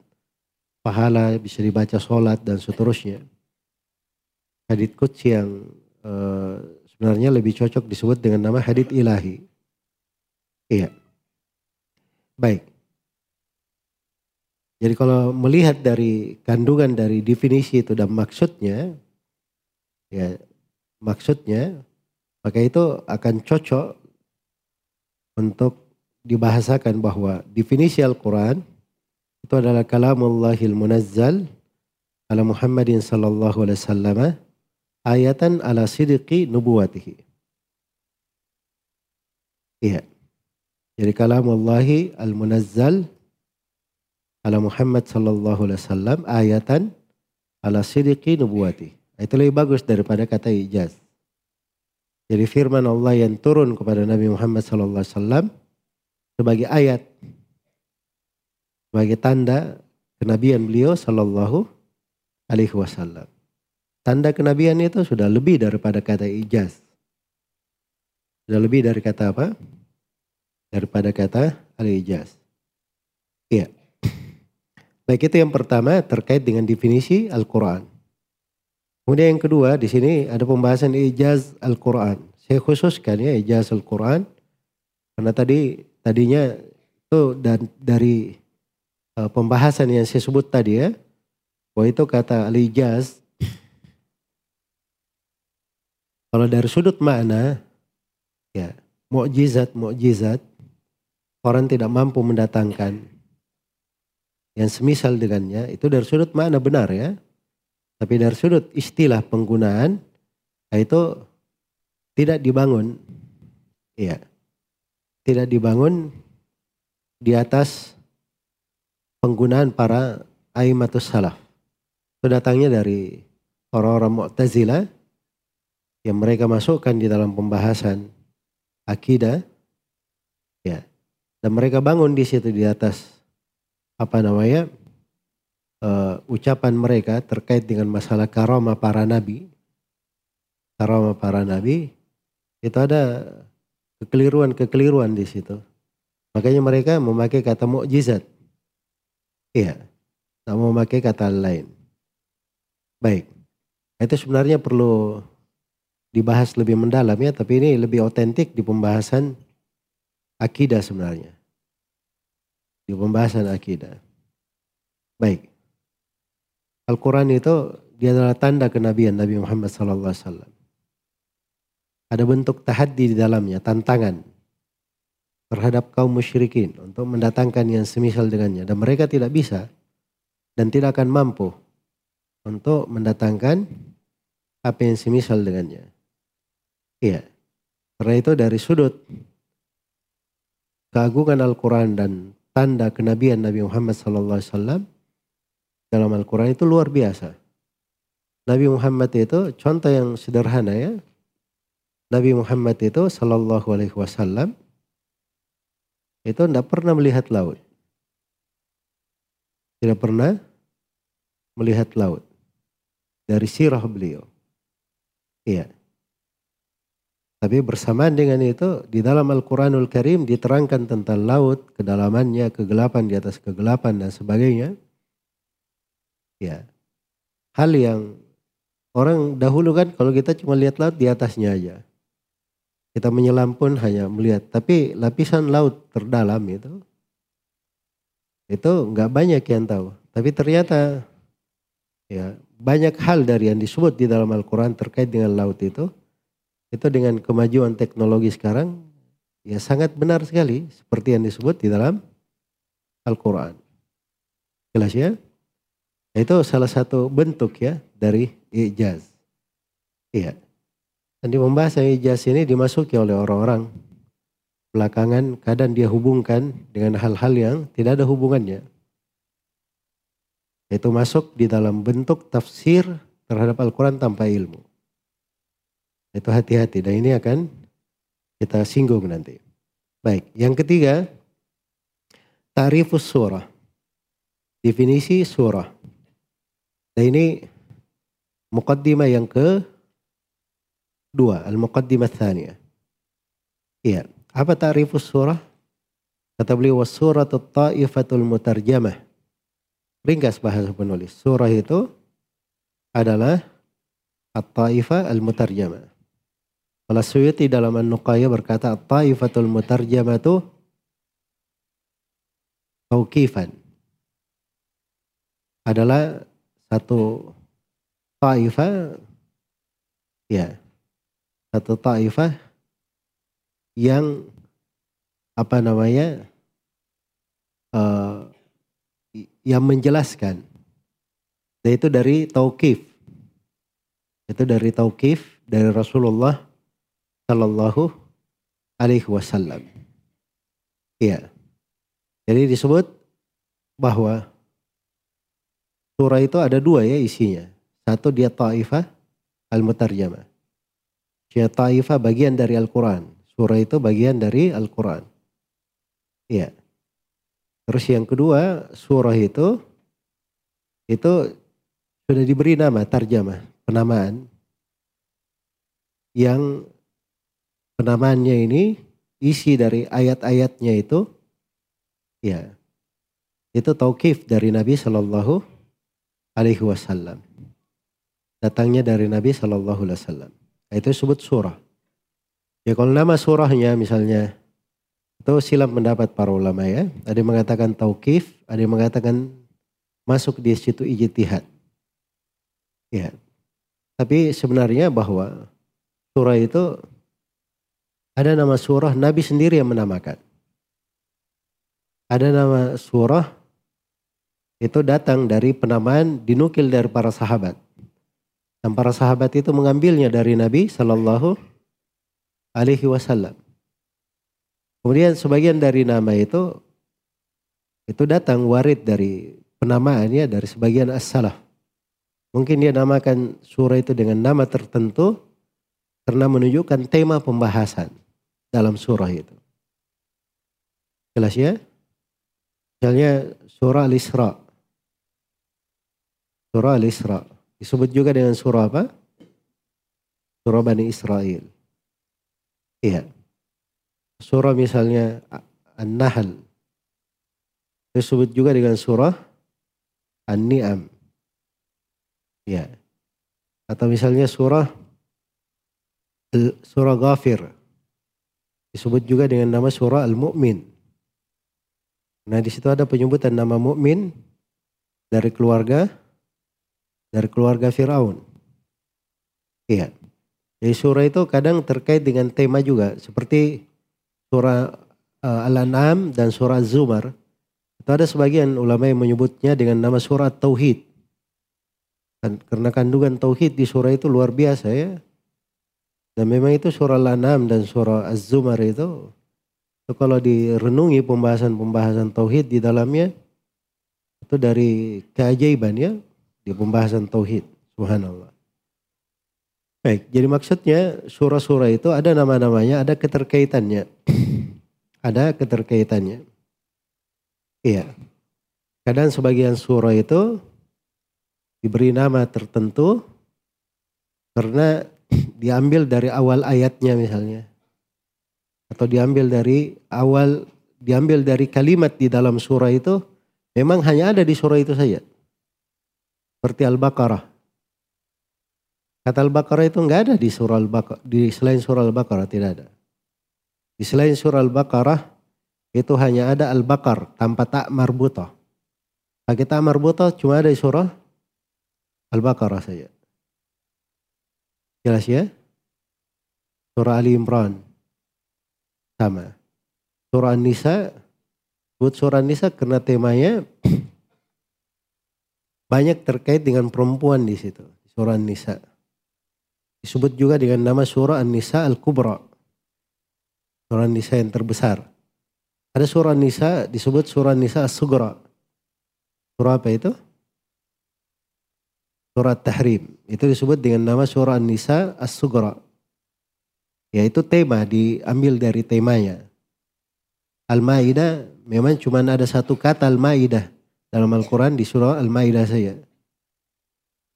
[SPEAKER 1] pahala, bisa dibaca sholat dan seterusnya. Hadith Qudsi yang uh, sebenarnya lebih cocok disebut dengan nama hadith ilahi. Iya. Baik. Jadi kalau melihat dari kandungan dari definisi itu dan maksudnya, ya maksudnya, maka itu akan cocok untuk dibahasakan bahwa definisi Al-Quran itu adalah kalamullahil munazzal ala Muhammadin sallallahu alaihi wasallam ayatan ala sidqi nubuwatihi. Iya. Jadi kalamullahi al-munazzal ala Muhammad sallallahu alaihi wasallam ayatan ala sidqi nubuwati. Itu lebih bagus daripada kata ijaz. Jadi firman Allah yang turun kepada Nabi Muhammad sallallahu alaihi wasallam sebagai ayat sebagai tanda kenabian beliau sallallahu alaihi wasallam. Tanda kenabian itu sudah lebih daripada kata ijaz. Sudah lebih dari kata apa? Daripada kata al-ijaz. Iya. Baik itu yang pertama terkait dengan definisi Al-Quran. Kemudian yang kedua di sini ada pembahasan ijaz Al-Quran. Saya khususkan ya ijaz Al-Quran. Karena tadi tadinya itu dan dari uh, pembahasan yang saya sebut tadi ya, bahwa itu kata al-ijaz kalau dari sudut makna ya mukjizat mukjizat orang tidak mampu mendatangkan yang semisal dengannya itu dari sudut makna benar ya? Tapi dari sudut istilah penggunaan itu tidak dibangun. Ya tidak dibangun di atas penggunaan para aimatus salaf. Itu datangnya dari orang-orang Mu'tazilah yang mereka masukkan di dalam pembahasan akidah. Ya dan mereka bangun di situ di atas apa namanya uh, ucapan mereka terkait dengan masalah karama para nabi karama para nabi itu ada kekeliruan-kekeliruan di situ. Makanya mereka memakai kata mukjizat. Iya, tak memakai kata lain. Baik, itu sebenarnya perlu dibahas lebih mendalam ya, tapi ini lebih otentik di pembahasan akidah sebenarnya. Di pembahasan akidah. Baik. Al-Quran itu dia adalah tanda kenabian Nabi Muhammad SAW. Ada bentuk tahaddi di dalamnya, tantangan terhadap kaum musyrikin untuk mendatangkan yang semisal dengannya. Dan mereka tidak bisa dan tidak akan mampu untuk mendatangkan apa yang semisal dengannya. Iya. Karena itu dari sudut keagungan Al-Quran dan tanda kenabian Nabi Muhammad SAW dalam Al-Quran itu luar biasa. Nabi Muhammad itu contoh yang sederhana ya. Nabi Muhammad itu Shallallahu Alaihi Wasallam itu tidak pernah melihat laut, tidak pernah melihat laut dari sirah beliau. Iya. Tapi bersamaan dengan itu di dalam Al-Quranul Karim diterangkan tentang laut, kedalamannya, kegelapan di atas kegelapan dan sebagainya. Ya. Hal yang orang dahulu kan kalau kita cuma lihat laut di atasnya aja. Kita menyelam pun hanya melihat. Tapi lapisan laut terdalam itu, itu nggak banyak yang tahu. Tapi ternyata ya banyak hal dari yang disebut di dalam Al-Quran terkait dengan laut itu, itu dengan kemajuan teknologi sekarang ya sangat benar sekali seperti yang disebut di dalam Al-Quran. Jelas ya? Itu salah satu bentuk ya dari ijaz. Iya. Dan di pembahasan ijaz ini dimasuki oleh orang-orang belakangan kadang dia hubungkan dengan hal-hal yang tidak ada hubungannya. Itu masuk di dalam bentuk tafsir terhadap Al-Quran tanpa ilmu. Itu hati-hati dan ini akan kita singgung nanti. Baik, yang ketiga, tarifus surah. Definisi surah. Dan ini mukaddimah yang ke dua, al-muqaddimah thaniyah. Iya, apa tarifus surah? Kata beliau, was suratu ta'ifatul mutarjamah. Ringkas bahasa penulis. Surah itu adalah at-ta'ifah al-mutarjamah. Kalau Suyuti dalam An-Nuqaya berkata Taifatul mutarjamatu Tauqifan adalah satu taifah ya satu taifah yang apa namanya uh, yang menjelaskan. Yaitu dari tauqif itu dari tauqif dari Rasulullah Sallallahu Alaihi Wasallam. Iya. Jadi disebut bahwa surah itu ada dua ya isinya. Satu dia ta'ifah al-mutarjamah. Dia ta'ifah bagian dari Al-Quran. Surah itu bagian dari Al-Quran. Iya. Terus yang kedua surah itu itu sudah diberi nama tarjamah, penamaan yang penamaannya ini isi dari ayat-ayatnya itu ya itu taukif dari Nabi Shallallahu Alaihi Wasallam. Datangnya dari Nabi Shallallahu Alaihi Wasallam. Itu disebut surah. Ya kalau nama surahnya misalnya itu silap mendapat para ulama ya. Ada yang mengatakan taukif ada yang mengatakan masuk di situ ijtihad. Ya tapi sebenarnya bahwa surah itu ada nama surah Nabi sendiri yang menamakan. Ada nama surah itu datang dari penamaan dinukil dari para sahabat. Dan para sahabat itu mengambilnya dari Nabi Shallallahu Alaihi Wasallam. Kemudian sebagian dari nama itu itu datang warid dari penamaannya dari sebagian as-salaf. Mungkin dia namakan surah itu dengan nama tertentu karena menunjukkan tema pembahasan dalam surah itu. Jelas ya? Misalnya surah Al-Isra. Surah Al-Isra. Disebut juga dengan surah apa? Surah Bani Israel. Iya. Surah misalnya An-Nahl. Disebut juga dengan surah An-Ni'am. Iya. Atau misalnya surah surah Ghafir. Disebut juga dengan nama surah Al-Mu'min. Nah di situ ada penyebutan nama mukmin dari keluarga dari keluarga Firaun. Iya. Jadi surah itu kadang terkait dengan tema juga seperti surah uh, Al-An'am dan surah Az-Zumar. Itu ada sebagian ulama yang menyebutnya dengan nama surah Tauhid. Dan karena kandungan tauhid di surah itu luar biasa ya. Dan memang itu surah Al-An'am dan surah Az-Zumar itu, itu kalau direnungi pembahasan-pembahasan tauhid di dalamnya itu dari keajaiban ya di pembahasan tauhid. Subhanallah. Baik, jadi maksudnya surah-surah itu ada nama-namanya, ada keterkaitannya. (clears throat) ada keterkaitannya. Iya. Kadang sebagian surah itu diberi nama tertentu karena diambil dari awal ayatnya misalnya. Atau diambil dari awal, diambil dari kalimat di dalam surah itu, memang hanya ada di surah itu saja. Seperti Al-Baqarah. Kata Al-Baqarah itu enggak ada di surah Al-Baqarah, di selain surah Al-Baqarah tidak ada. Di selain surah Al-Baqarah itu hanya ada Al-Baqar tanpa tak marbutah. Pakai tak marbutah cuma ada di surah Al-Baqarah saja. Jelas ya? Surah Ali Imran. sama. Surah An-Nisa, buat surah An-Nisa karena temanya (clears throat) banyak terkait dengan perempuan di situ. Surah An-Nisa. Disebut juga dengan nama surah An-Nisa Al-Kubra. Surah An-Nisa yang terbesar. Ada surah An-Nisa disebut surah An-Nisa As-Sugra. Surah apa itu? Surah Tahrim. Itu disebut dengan nama surah An-Nisa As-Sugra. Yaitu tema diambil dari temanya. Al-Ma'idah memang cuma ada satu kata Al-Ma'idah dalam Al-Quran di surah Al-Ma'idah saja.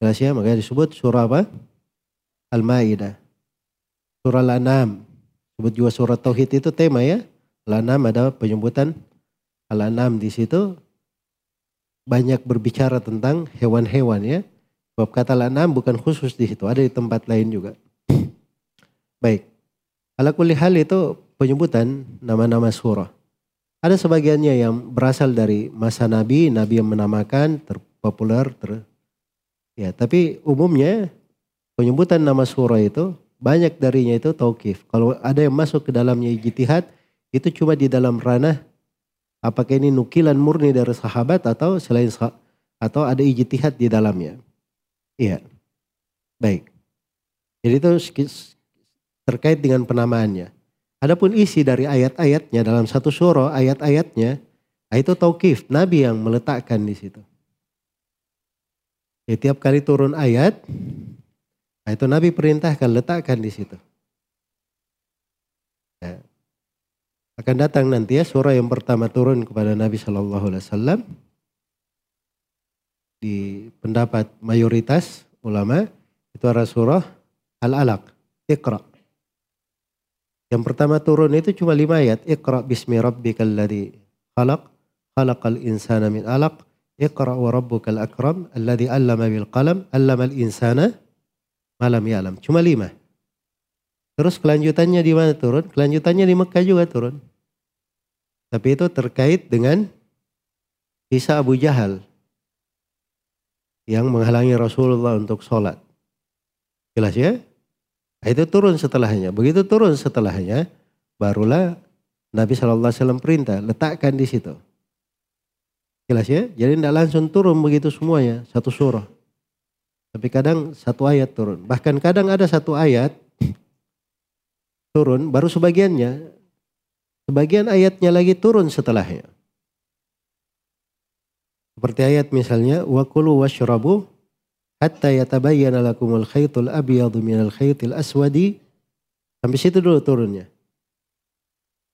[SPEAKER 1] Jelas ya, makanya disebut surah apa? Al-Ma'idah. Surah Al-An'am. Sebut juga surah Tauhid itu tema ya. Al-An'am ada penyebutan Al-An'am di situ banyak berbicara tentang hewan-hewan ya. Sebab kata Al-An'am bukan khusus di situ, ada di tempat lain juga. Baik. Ala kulli hal itu penyebutan nama-nama surah. Ada sebagiannya yang berasal dari masa Nabi, Nabi yang menamakan, terpopuler, ter, ya. Tapi umumnya penyebutan nama surah itu banyak darinya itu taukif. Kalau ada yang masuk ke dalamnya ijtihad, itu cuma di dalam ranah apakah ini nukilan murni dari sahabat atau selain atau ada ijtihad di dalamnya. Iya. Baik. Jadi itu terkait dengan penamaannya. Adapun isi dari ayat-ayatnya dalam satu surah ayat-ayatnya ah, itu taukif Nabi yang meletakkan di situ. Ya, tiap kali turun ayat ah, itu Nabi perintahkan letakkan di situ. Ya. Akan datang nanti ya surah yang pertama turun kepada Nabi Shallallahu Alaihi Wasallam di pendapat mayoritas ulama itu adalah surah Al-Alaq, Iqra. Yang pertama turun itu cuma lima ayat. Iqra bismi rabbikal ladzi khalaq. Khalaqal insana min alaq. Iqra wa rabbukal akram. Alladzi allama bil qalam. Allamal insana malam ya'lam. Cuma lima. Terus kelanjutannya di mana turun? Kelanjutannya di Mekah juga turun. Tapi itu terkait dengan kisah Abu Jahal yang menghalangi Rasulullah untuk sholat. Jelas ya? Nah, itu turun setelahnya. Begitu turun setelahnya, barulah Nabi SAW perintah, letakkan di situ. Jelas ya? Jadi tidak langsung turun begitu semuanya, satu surah. Tapi kadang satu ayat turun. Bahkan kadang ada satu ayat turun, baru sebagiannya. Sebagian ayatnya lagi turun setelahnya. Seperti ayat misalnya wa kulu washrabu hatta yatabayyana lakumul khaytul abyadu minal khaytil aswadi. Sampai situ dulu turunnya.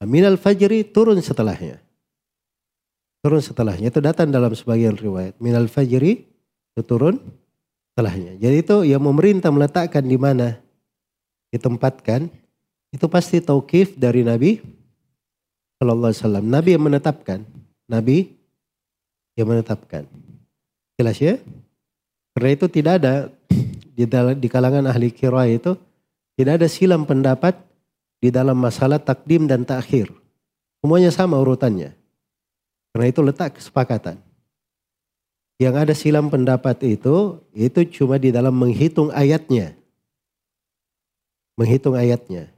[SPEAKER 1] Minal fajri turun setelahnya. Turun setelahnya itu datang dalam sebagian riwayat. Minal fajri itu turun setelahnya. Jadi itu yang memerintah meletakkan di mana ditempatkan itu pasti tauqif dari Nabi sallallahu Alaihi Wasallam. Nabi yang menetapkan, Nabi yang menetapkan. Jelas ya? Karena itu tidak ada di, dalam, di kalangan ahli kira itu tidak ada silam pendapat di dalam masalah takdim dan takhir. Semuanya sama urutannya. Karena itu letak kesepakatan. Yang ada silam pendapat itu, itu cuma di dalam menghitung ayatnya. Menghitung ayatnya.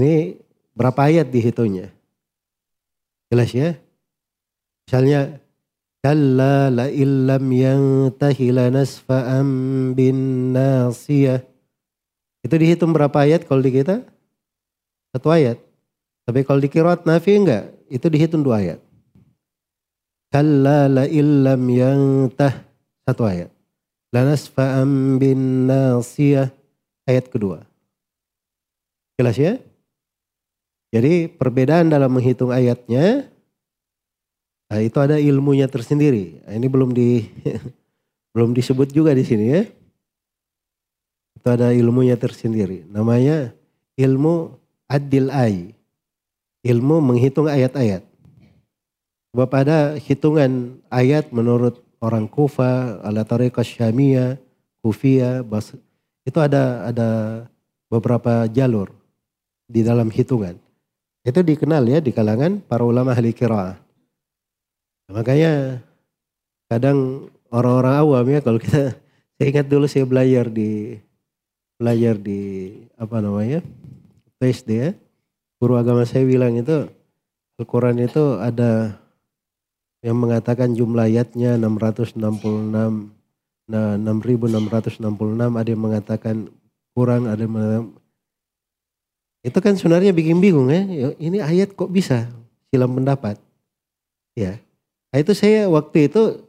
[SPEAKER 1] Ini berapa ayat dihitungnya? Jelas ya? Misalnya La illam yantahi lanasfa'an bin nasiyah. Itu dihitung berapa ayat kalau di kita? Satu ayat. Tapi kalau di kirat nafi enggak, itu dihitung dua ayat. Kalla la illam yantah. Satu ayat. Lanasfa'an bin nasiyah. Ayat kedua. Jelas ya? Jadi perbedaan dalam menghitung ayatnya Nah, itu ada ilmunya tersendiri. Nah, ini belum di (laughs) belum disebut juga di sini ya. Itu ada ilmunya tersendiri. Namanya ilmu adil ay. Ilmu menghitung ayat-ayat. Sebab ada hitungan ayat menurut orang Kufa, ala tariqah Syamiyah, Kufiyah, itu ada ada beberapa jalur di dalam hitungan. Itu dikenal ya di kalangan para ulama ahli kiraah. Makanya kadang orang-orang awam ya kalau kita (laughs) saya ingat dulu saya belajar di belajar di apa namanya PSD ya. Guru agama saya bilang itu Al-Quran itu ada yang mengatakan jumlah ayatnya 666 nah 6666 ada yang mengatakan kurang ada yang mengatakan itu kan sebenarnya bikin bingung ya ini ayat kok bisa silam pendapat? Ya nah, itu saya waktu itu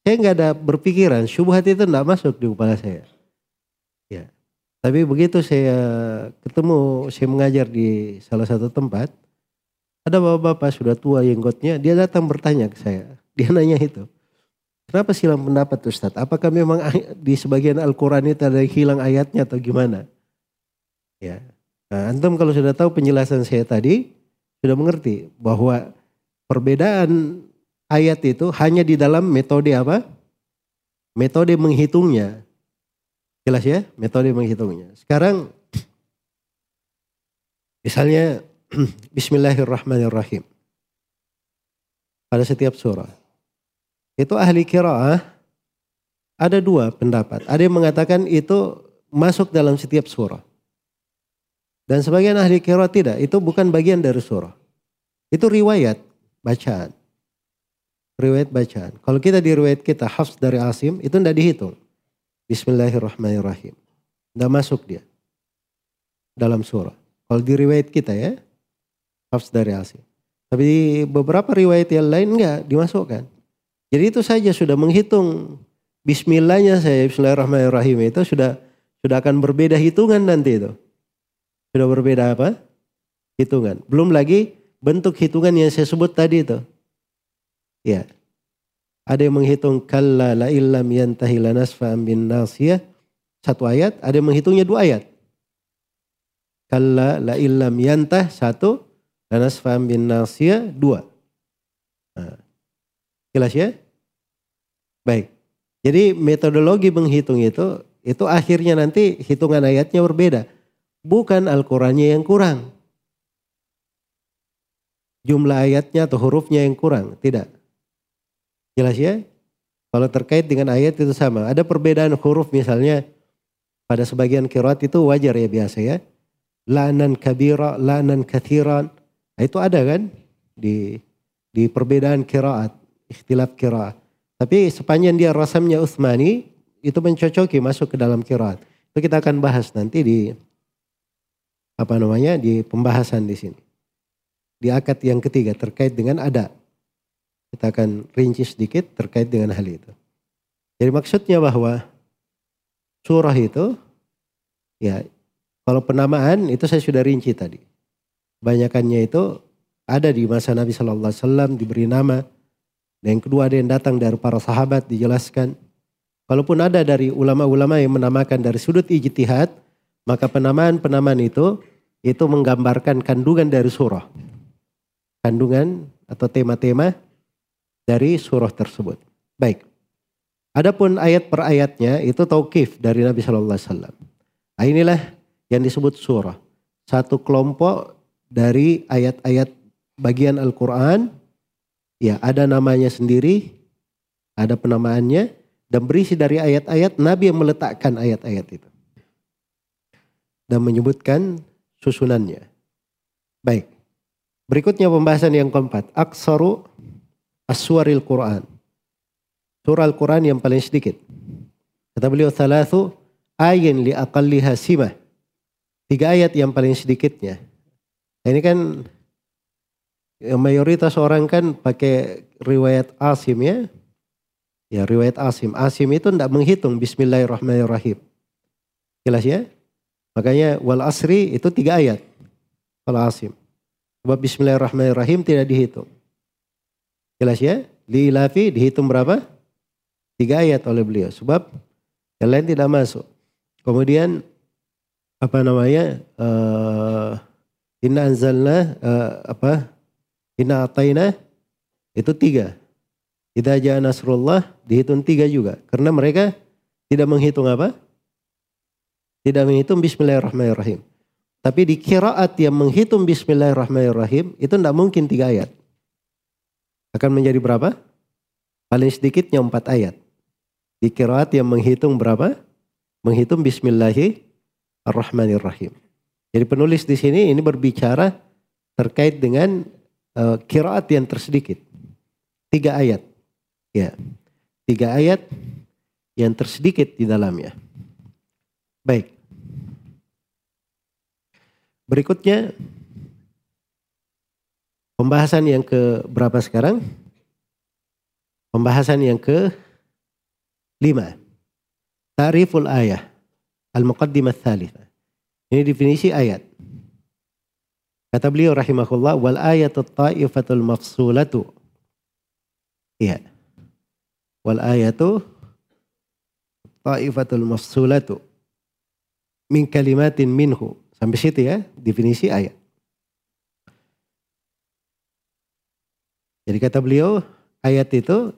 [SPEAKER 1] saya nggak ada berpikiran syubhat itu nggak masuk di kepala saya ya tapi begitu saya ketemu saya mengajar di salah satu tempat ada bapak-bapak sudah tua yenggotnya, dia datang bertanya ke saya. Dia nanya itu. Kenapa silang pendapat Ustaz? Apakah memang di sebagian Al-Quran itu ada yang hilang ayatnya atau gimana? Ya. Nah, antum kalau sudah tahu penjelasan saya tadi, sudah mengerti bahwa perbedaan ayat itu hanya di dalam metode apa? Metode menghitungnya. Jelas ya? Metode menghitungnya. Sekarang misalnya (clears throat) Bismillahirrahmanirrahim. Pada setiap surah. Itu ahli kiraah ada dua pendapat. Ada yang mengatakan itu masuk dalam setiap surah. Dan sebagian ahli kiraah tidak. Itu bukan bagian dari surah. Itu riwayat bacaan. Riwayat bacaan. Kalau kita di riwayat kita hafs dari Asim itu tidak dihitung. Bismillahirrahmanirrahim. Tidak masuk dia. Dalam surah. Kalau di riwayat kita ya. Hafs dari Asim. Tapi beberapa riwayat yang lain enggak dimasukkan. Jadi itu saja sudah menghitung bismillahnya saya bismillahirrahmanirrahim itu sudah sudah akan berbeda hitungan nanti itu. Sudah berbeda apa? Hitungan. Belum lagi bentuk hitungan yang saya sebut tadi itu. Ya. Ada yang menghitung kalla la illam yantahi lanasfa'an bin nasiyah. Satu ayat, ada yang menghitungnya dua ayat. Kalla la illam yantah satu, dan asfam bin nasiyah dua. Nah, jelas ya? Baik. Jadi metodologi menghitung itu, itu akhirnya nanti hitungan ayatnya berbeda. Bukan Al-Qurannya yang kurang. Jumlah ayatnya atau hurufnya yang kurang. Tidak. Jelas ya? Kalau terkait dengan ayat itu sama. Ada perbedaan huruf misalnya pada sebagian kirat itu wajar ya biasa ya. La'nan kabira, la'nan kathiran. Nah, itu ada kan di di perbedaan kiraat, ikhtilaf kiraat. Tapi sepanjang dia rasamnya Utsmani itu mencocoki masuk ke dalam kiraat. Itu kita akan bahas nanti di apa namanya di pembahasan di sini. Di akad yang ketiga terkait dengan ada. Kita akan rinci sedikit terkait dengan hal itu. Jadi maksudnya bahwa surah itu ya kalau penamaan itu saya sudah rinci tadi. Kebanyakannya itu ada di masa Nabi Shallallahu Alaihi Wasallam diberi nama. Dan yang kedua ada yang datang dari para sahabat dijelaskan. Kalaupun ada dari ulama-ulama yang menamakan dari sudut ijtihad, maka penamaan-penamaan itu itu menggambarkan kandungan dari surah. Kandungan atau tema-tema dari surah tersebut. Baik. Adapun ayat per ayatnya itu taukif dari Nabi Shallallahu Alaihi Wasallam. Nah, inilah yang disebut surah. Satu kelompok dari ayat-ayat bagian Al-Quran, ya ada namanya sendiri, ada penamaannya, dan berisi dari ayat-ayat Nabi yang meletakkan ayat-ayat itu. Dan menyebutkan susunannya. Baik. Berikutnya pembahasan yang keempat. Aksaru aswaril Quran. Surah Al-Quran yang paling sedikit. Kata beliau, Thalathu ayin li aqalliha simah. Tiga ayat yang paling sedikitnya. Nah, ini kan ya, mayoritas orang kan pakai riwayat Asim ya. Ya riwayat Asim. Asim itu tidak menghitung Bismillahirrahmanirrahim. Jelas ya? Makanya wal asri itu tiga ayat. Kalau Asim. Sebab Bismillahirrahmanirrahim tidak dihitung. Jelas ya? Li ilafi dihitung berapa? Tiga ayat oleh beliau. Sebab yang lain tidak masuk. Kemudian apa namanya? Uh, Inna anzalna uh, apa? Inna ataina itu tiga. Idza jaa nasrullah dihitung tiga juga. Karena mereka tidak menghitung apa? Tidak menghitung bismillahirrahmanirrahim. Tapi di kiraat yang menghitung bismillahirrahmanirrahim itu tidak mungkin tiga ayat. Akan menjadi berapa? Paling sedikitnya empat ayat. Di kiraat yang menghitung berapa? Menghitung bismillahirrahmanirrahim. Jadi penulis di sini ini berbicara terkait dengan uh, kiraat yang tersedikit. Tiga ayat. Ya. Tiga ayat yang tersedikit di dalamnya. Baik. Berikutnya pembahasan yang ke berapa sekarang? Pembahasan yang ke lima. Tariful ayah. Al-Muqaddimah Thalithah. Ini definisi ayat. Kata beliau rahimahullah wal ayatu ta'ifatul mafsulatu. Iya. Wal ayatu ta'ifatul mafsulatu min kalimatin minhu. Sampai situ ya definisi ayat. Jadi kata beliau ayat itu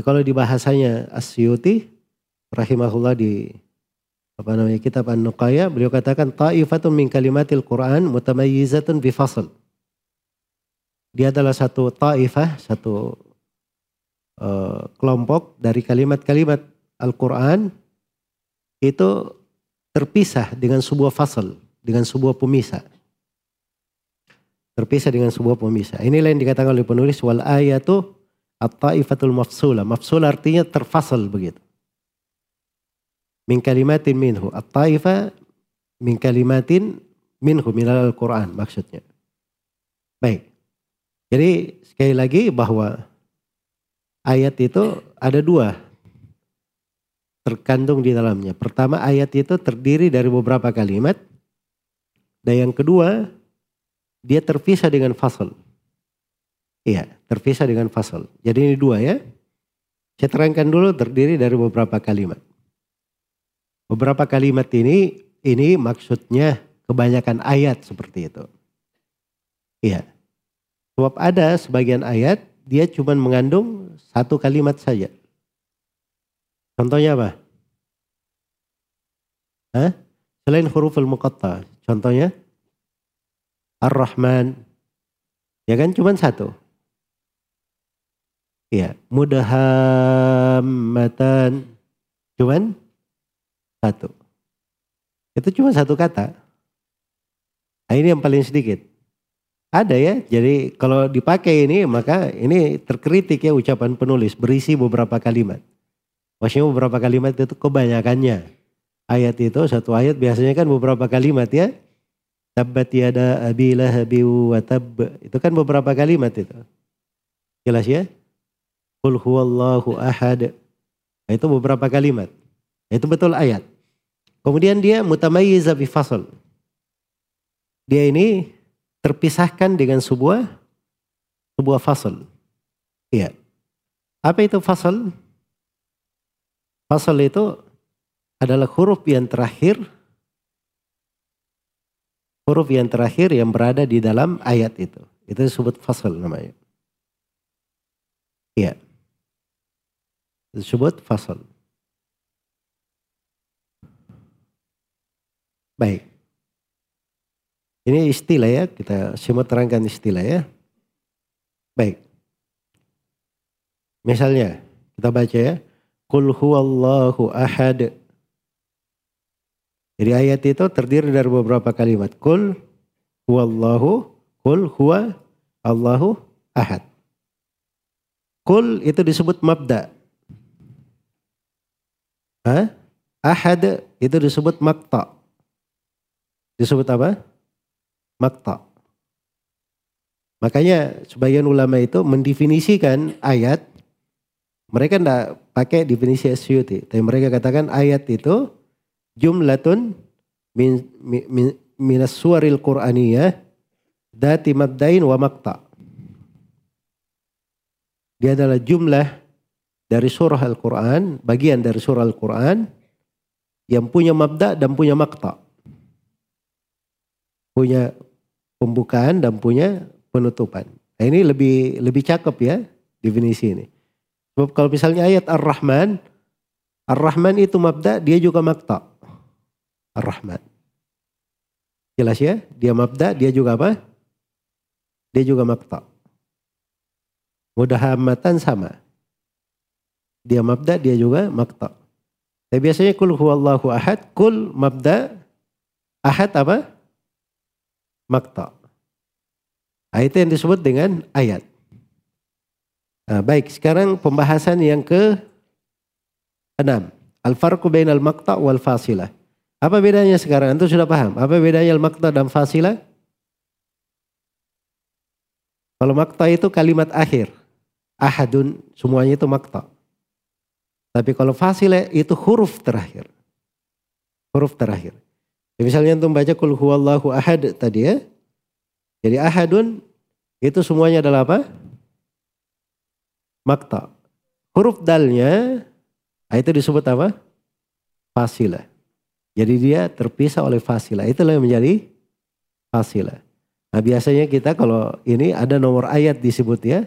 [SPEAKER 1] kalau di bahasanya Asyuti rahimahullah di apa namanya kitab An-Nuqaya beliau katakan ta'ifatun min kalimatil Quran mutamayyizatun bi fasl. Dia adalah satu ta'ifah, satu uh, kelompok dari kalimat-kalimat Al-Quran itu terpisah dengan sebuah fasal, dengan sebuah pemisah. Terpisah dengan sebuah pemisah. Inilah yang dikatakan oleh penulis wal ayatu at-ta'ifatul mafsula. Mafsula artinya terfasal begitu min kalimatin minhu. At-taifa min kalimatin minhu minal Al-Quran maksudnya. Baik. Jadi sekali lagi bahwa ayat itu ada dua terkandung di dalamnya. Pertama ayat itu terdiri dari beberapa kalimat. Dan yang kedua dia terpisah dengan fasal. Iya, terpisah dengan fasal. Jadi ini dua ya. Saya terangkan dulu terdiri dari beberapa kalimat. Beberapa kalimat ini, ini maksudnya kebanyakan ayat seperti itu. Iya. Sebab ada sebagian ayat, dia cuma mengandung satu kalimat saja. Contohnya apa? Hah? Selain huruf al-muqatta. Contohnya? Ar-Rahman. Ya kan cuma satu. Iya. Mudahammatan. Cuman satu. Itu cuma satu kata. Nah, ini yang paling sedikit. Ada ya, jadi kalau dipakai ini maka ini terkritik ya ucapan penulis berisi beberapa kalimat. Maksudnya beberapa kalimat itu kebanyakannya. Ayat itu satu ayat biasanya kan beberapa kalimat ya. Tabbat yada abi lahabi wa tab. Itu kan beberapa kalimat itu. Jelas ya? Qul huwallahu ahad. Nah, itu beberapa kalimat. Itu betul ayat. Kemudian dia mutamayyiza bi fasl. Dia ini terpisahkan dengan sebuah sebuah fasal. Iya. Apa itu fasal? Fasal itu adalah huruf yang terakhir huruf yang terakhir yang berada di dalam ayat itu. Itu disebut fasal namanya. Iya. Disebut fasal. Baik. Ini istilah ya, kita semua terangkan istilah ya. Baik. Misalnya, kita baca ya. Qul huwallahu ahad. Jadi ayat itu terdiri dari beberapa kalimat. Qul huwallahu, qul huwa Allahu ahad. Qul itu disebut mabda. Hah? Ahad itu disebut makta. Disebut apa? Makta. Makanya sebagian ulama itu mendefinisikan ayat, mereka tidak pakai definisi SUT, tapi mereka katakan ayat itu jumlatun min, min, minas suaril Qur'aniyah dati mabdain wa makta. Dia adalah jumlah dari surah Al-Quran, bagian dari surah Al-Quran yang punya mabda dan punya makta punya pembukaan dan punya penutupan. Nah, ini lebih lebih cakep ya definisi ini. Sebab kalau misalnya ayat Ar-Rahman, Ar-Rahman itu mabda, dia juga makta. Ar-Rahman. Jelas ya? Dia mabda, dia juga apa? Dia juga makta. Mudahamatan sama. Dia mabda, dia juga makta. Tapi biasanya kul huwallahu ahad, kul mabda, ahad apa? makta. Nah, itu yang disebut dengan ayat. Nah, baik, sekarang pembahasan yang ke enam. Al-farqu bainal makta wal fasilah. Apa bedanya sekarang? Antum sudah paham? Apa bedanya al-makta dan fasilah? Kalau makta itu kalimat akhir. Ahadun, semuanya itu makta. Tapi kalau fasilah itu huruf terakhir. Huruf terakhir. Ya, misalnya antum baca kul huwallahu ahad tadi ya. Jadi ahadun itu semuanya adalah apa? Makta. Huruf dalnya ah, itu disebut apa? Fasilah. Jadi dia terpisah oleh fasilah. Itulah yang menjadi fasilah. Nah biasanya kita kalau ini ada nomor ayat disebut ya.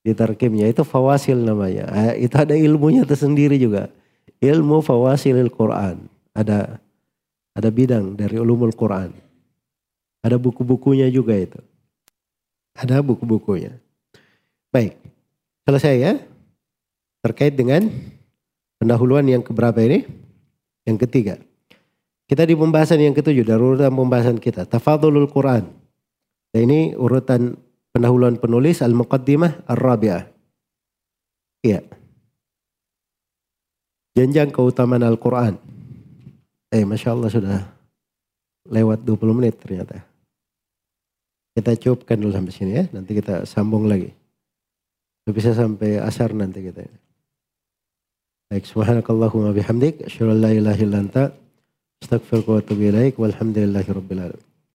[SPEAKER 1] Di tarkimnya itu fawasil namanya. Ah, itu ada ilmunya tersendiri juga. Ilmu fawasilil Quran. Ada ada bidang dari ulumul Quran. Ada buku-bukunya juga itu. Ada buku-bukunya. Baik. Selesai ya. Terkait dengan pendahuluan yang keberapa ini? Yang ketiga. Kita di pembahasan yang ketujuh dari urutan pembahasan kita. Tafadulul Quran. Dan ini urutan pendahuluan penulis Al-Muqaddimah Ar-Rabi'ah. Iya. Jenjang keutamaan Al-Quran. Eh, Masya Allah sudah lewat 20 menit ternyata. Kita cukupkan dulu sampai sini ya. Nanti kita sambung lagi. Bisa sampai asar nanti kita. Baik, subhanakallahumma bihamdik. Asyurallah ilaha illa أستغفرك وأتوب إليك والحمد لله رب العالمين.